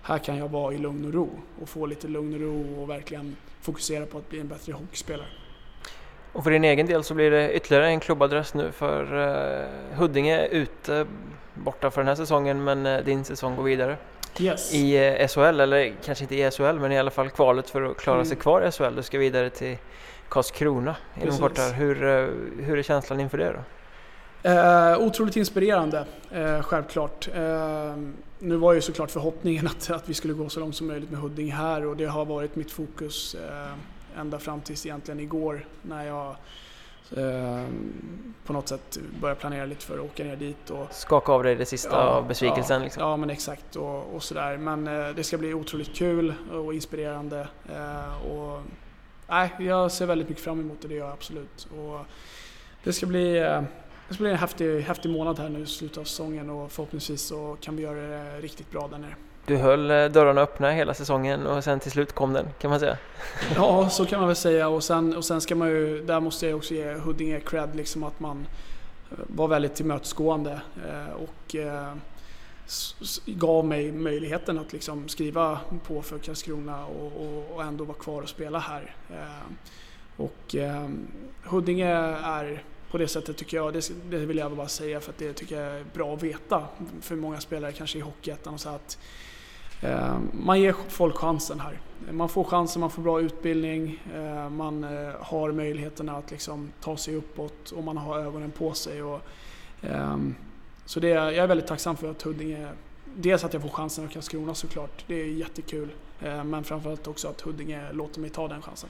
[SPEAKER 2] här kan jag vara i lugn och ro och få lite lugn och ro och verkligen fokusera på att bli en bättre hockeyspelare.
[SPEAKER 1] Och för din egen del så blir det ytterligare en klubbadress nu för eh, Huddinge är ute borta för den här säsongen men eh, din säsong går vidare.
[SPEAKER 2] Yes.
[SPEAKER 1] I eh, SHL, eller kanske inte i SHL men i alla fall kvalet för att klara sig
[SPEAKER 2] Mm.
[SPEAKER 1] kvar i SHL. Du ska vidare till Karlskrona inom kort. Hur, eh, hur är känslan inför det då?
[SPEAKER 2] Eh, otroligt inspirerande, eh, självklart. Eh, nu var ju såklart förhoppningen att, att vi skulle gå så långt som möjligt med Huddinge här och det har varit mitt fokus eh, ända fram tills egentligen igår när jag på något sätt började planera lite för att åka ner dit. Och,
[SPEAKER 1] Skaka av dig det sista av besvikelsen
[SPEAKER 2] ja,
[SPEAKER 1] liksom.
[SPEAKER 2] Ja, men exakt och, och sådär. Men eh, det ska bli otroligt kul och inspirerande. Eh, och, nej, jag ser väldigt mycket fram emot det, det gör jag absolut. Och det ska bli eh, det ska bli en häftig, häftig månad här nu i slutet av säsongen och förhoppningsvis så kan vi göra det riktigt bra där nere.
[SPEAKER 1] Du höll eh, dörrarna öppna hela säsongen och sen till slut kom den kan man säga.
[SPEAKER 2] Ja, så kan man väl säga och sen, och sen ska man ju, där måste jag också ge Huddinge cred liksom att man eh, var väldigt tillmötesgående eh, och gav mig möjligheten att liksom skriva på för Karlskrona och, och, och ändå vara kvar och spela här. Och Huddinge är på det sättet tycker jag, det, det vill jag bara säga för att det tycker jag är bra att veta för många spelare kanske i Hockeyettan och så att Eh, man ger folk chansen här. Man får chansen, man får bra utbildning, eh, man eh, har möjligheterna att liksom ta sig uppåt och man har ögonen på sig. Och, ehm, så det, jag är väldigt tacksam för att Huddinge dels att jag får chansen av Karlskrona såklart, det är jättekul. Eh, men framförallt också att Huddinge låter mig ta den chansen.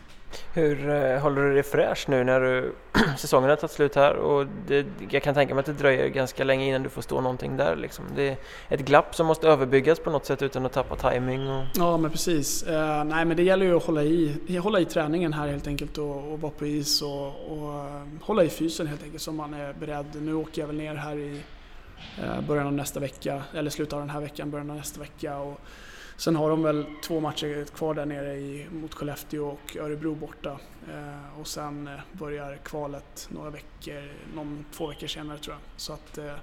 [SPEAKER 1] Hur eh, håller du dig fräsch nu när du, säsongen har tagit slut här och det, jag kan tänka mig att det dröjer ganska länge innan du får stå någonting där liksom. Det är ett glapp som måste överbyggas på något sätt utan att tappa timing och...
[SPEAKER 2] Ja men precis. Eh, nej men det gäller ju att hålla i, hålla i träningen här helt enkelt och, och vara på is och, och uh, hålla i fysen helt enkelt så man är beredd. Nu åker jag väl ner här i uh, början av nästa vecka, eller slutet av den här veckan, början av nästa vecka. Och, Sen har de väl två matcher kvar där nere i, mot Skellefteå och Örebro borta. Eh, och sen eh, börjar kvalet några veckor, någon, två veckor senare tror jag. Så att, eh,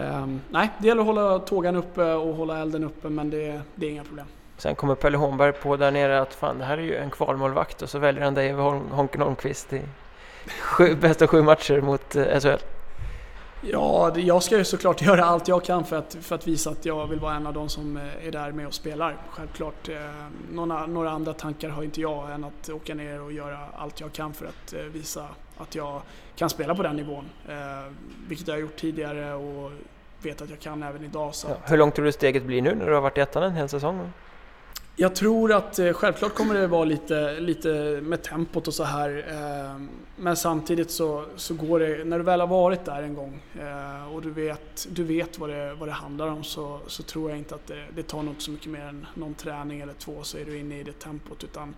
[SPEAKER 2] eh, nej, det gäller att hålla tågan uppe och hålla elden uppe men det, det är inga problem.
[SPEAKER 1] Sen kommer Pelle Holmberg på där nere att fan det här är ju en kvalmålvakt och så väljer han dig över Honken Holmqvist i sju, bästa sju matcher mot eh, SHL.
[SPEAKER 2] Ja, jag ska ju såklart göra allt jag kan för att, för att visa att jag vill vara en av de som eh, är där med och spelar. Självklart. Eh, några, några andra tankar har inte jag än att åka ner och göra allt jag kan för att eh, visa att jag kan spela på den nivån. Vilket jag har gjort tidigare och vet att jag kan även idag. Så
[SPEAKER 1] ja, hur långt tror du steget blir nu när du har varit i ettan en hel säsong?
[SPEAKER 2] Jag tror att eh, självklart kommer det vara lite, lite med tempot och så här. Eh, men samtidigt så, så går det, när du väl har varit där en gång eh, och du vet, du vet vad, det, vad det handlar om så, så tror jag inte att det, det tar något så mycket mer än någon träning eller två så är du inne i det tempot. Utan,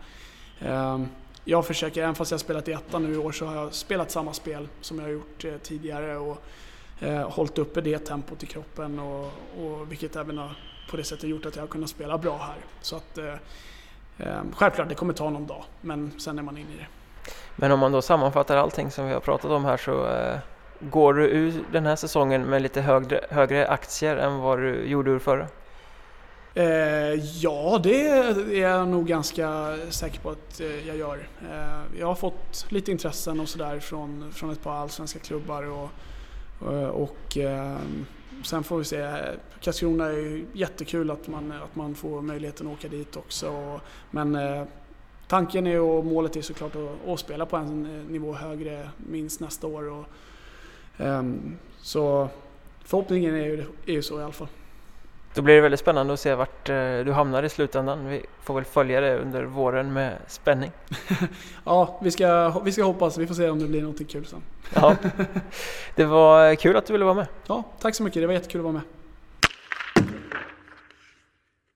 [SPEAKER 2] jag försöker, även fast jag har spelat i ettan nu i år, så har jag spelat samma spel som jag har gjort tidigare och hållit uppe det tempot i kroppen och, och vilket även har på det sättet gjort att jag har kunnat spela bra här. Så att, eh, eh, självklart, det kommer ta någon dag, men sen är man inne i det.
[SPEAKER 1] Men om man då sammanfattar allting som vi har pratat om här så eh, går du ur den här säsongen med lite högre, högre aktier än vad du gjorde ur förra?
[SPEAKER 2] Eh, ja, det är jag nog ganska säker på att eh, jag gör. Eh, jag har fått lite intressen och sådär från, från ett par allsvenska klubbar och, och, och sen får vi se. Karlskrona är ju jättekul att man, att man får möjligheten att åka dit också. Men eh, tanken är och målet är såklart att, att spela på en eh, nivå högre minst nästa år. Och, um, så förhoppningen är ju, är ju så i alla fall.
[SPEAKER 1] Då blir det väldigt spännande att se vart eh, du hamnar i slutändan. Vi får väl följa det under våren med spänning.
[SPEAKER 2] ja, vi ska, vi ska hoppas. Vi får se om det blir något kul sen.
[SPEAKER 1] ja. Det var kul att du ville vara med.
[SPEAKER 2] Ja, tack så mycket. Det var jättekul att vara med.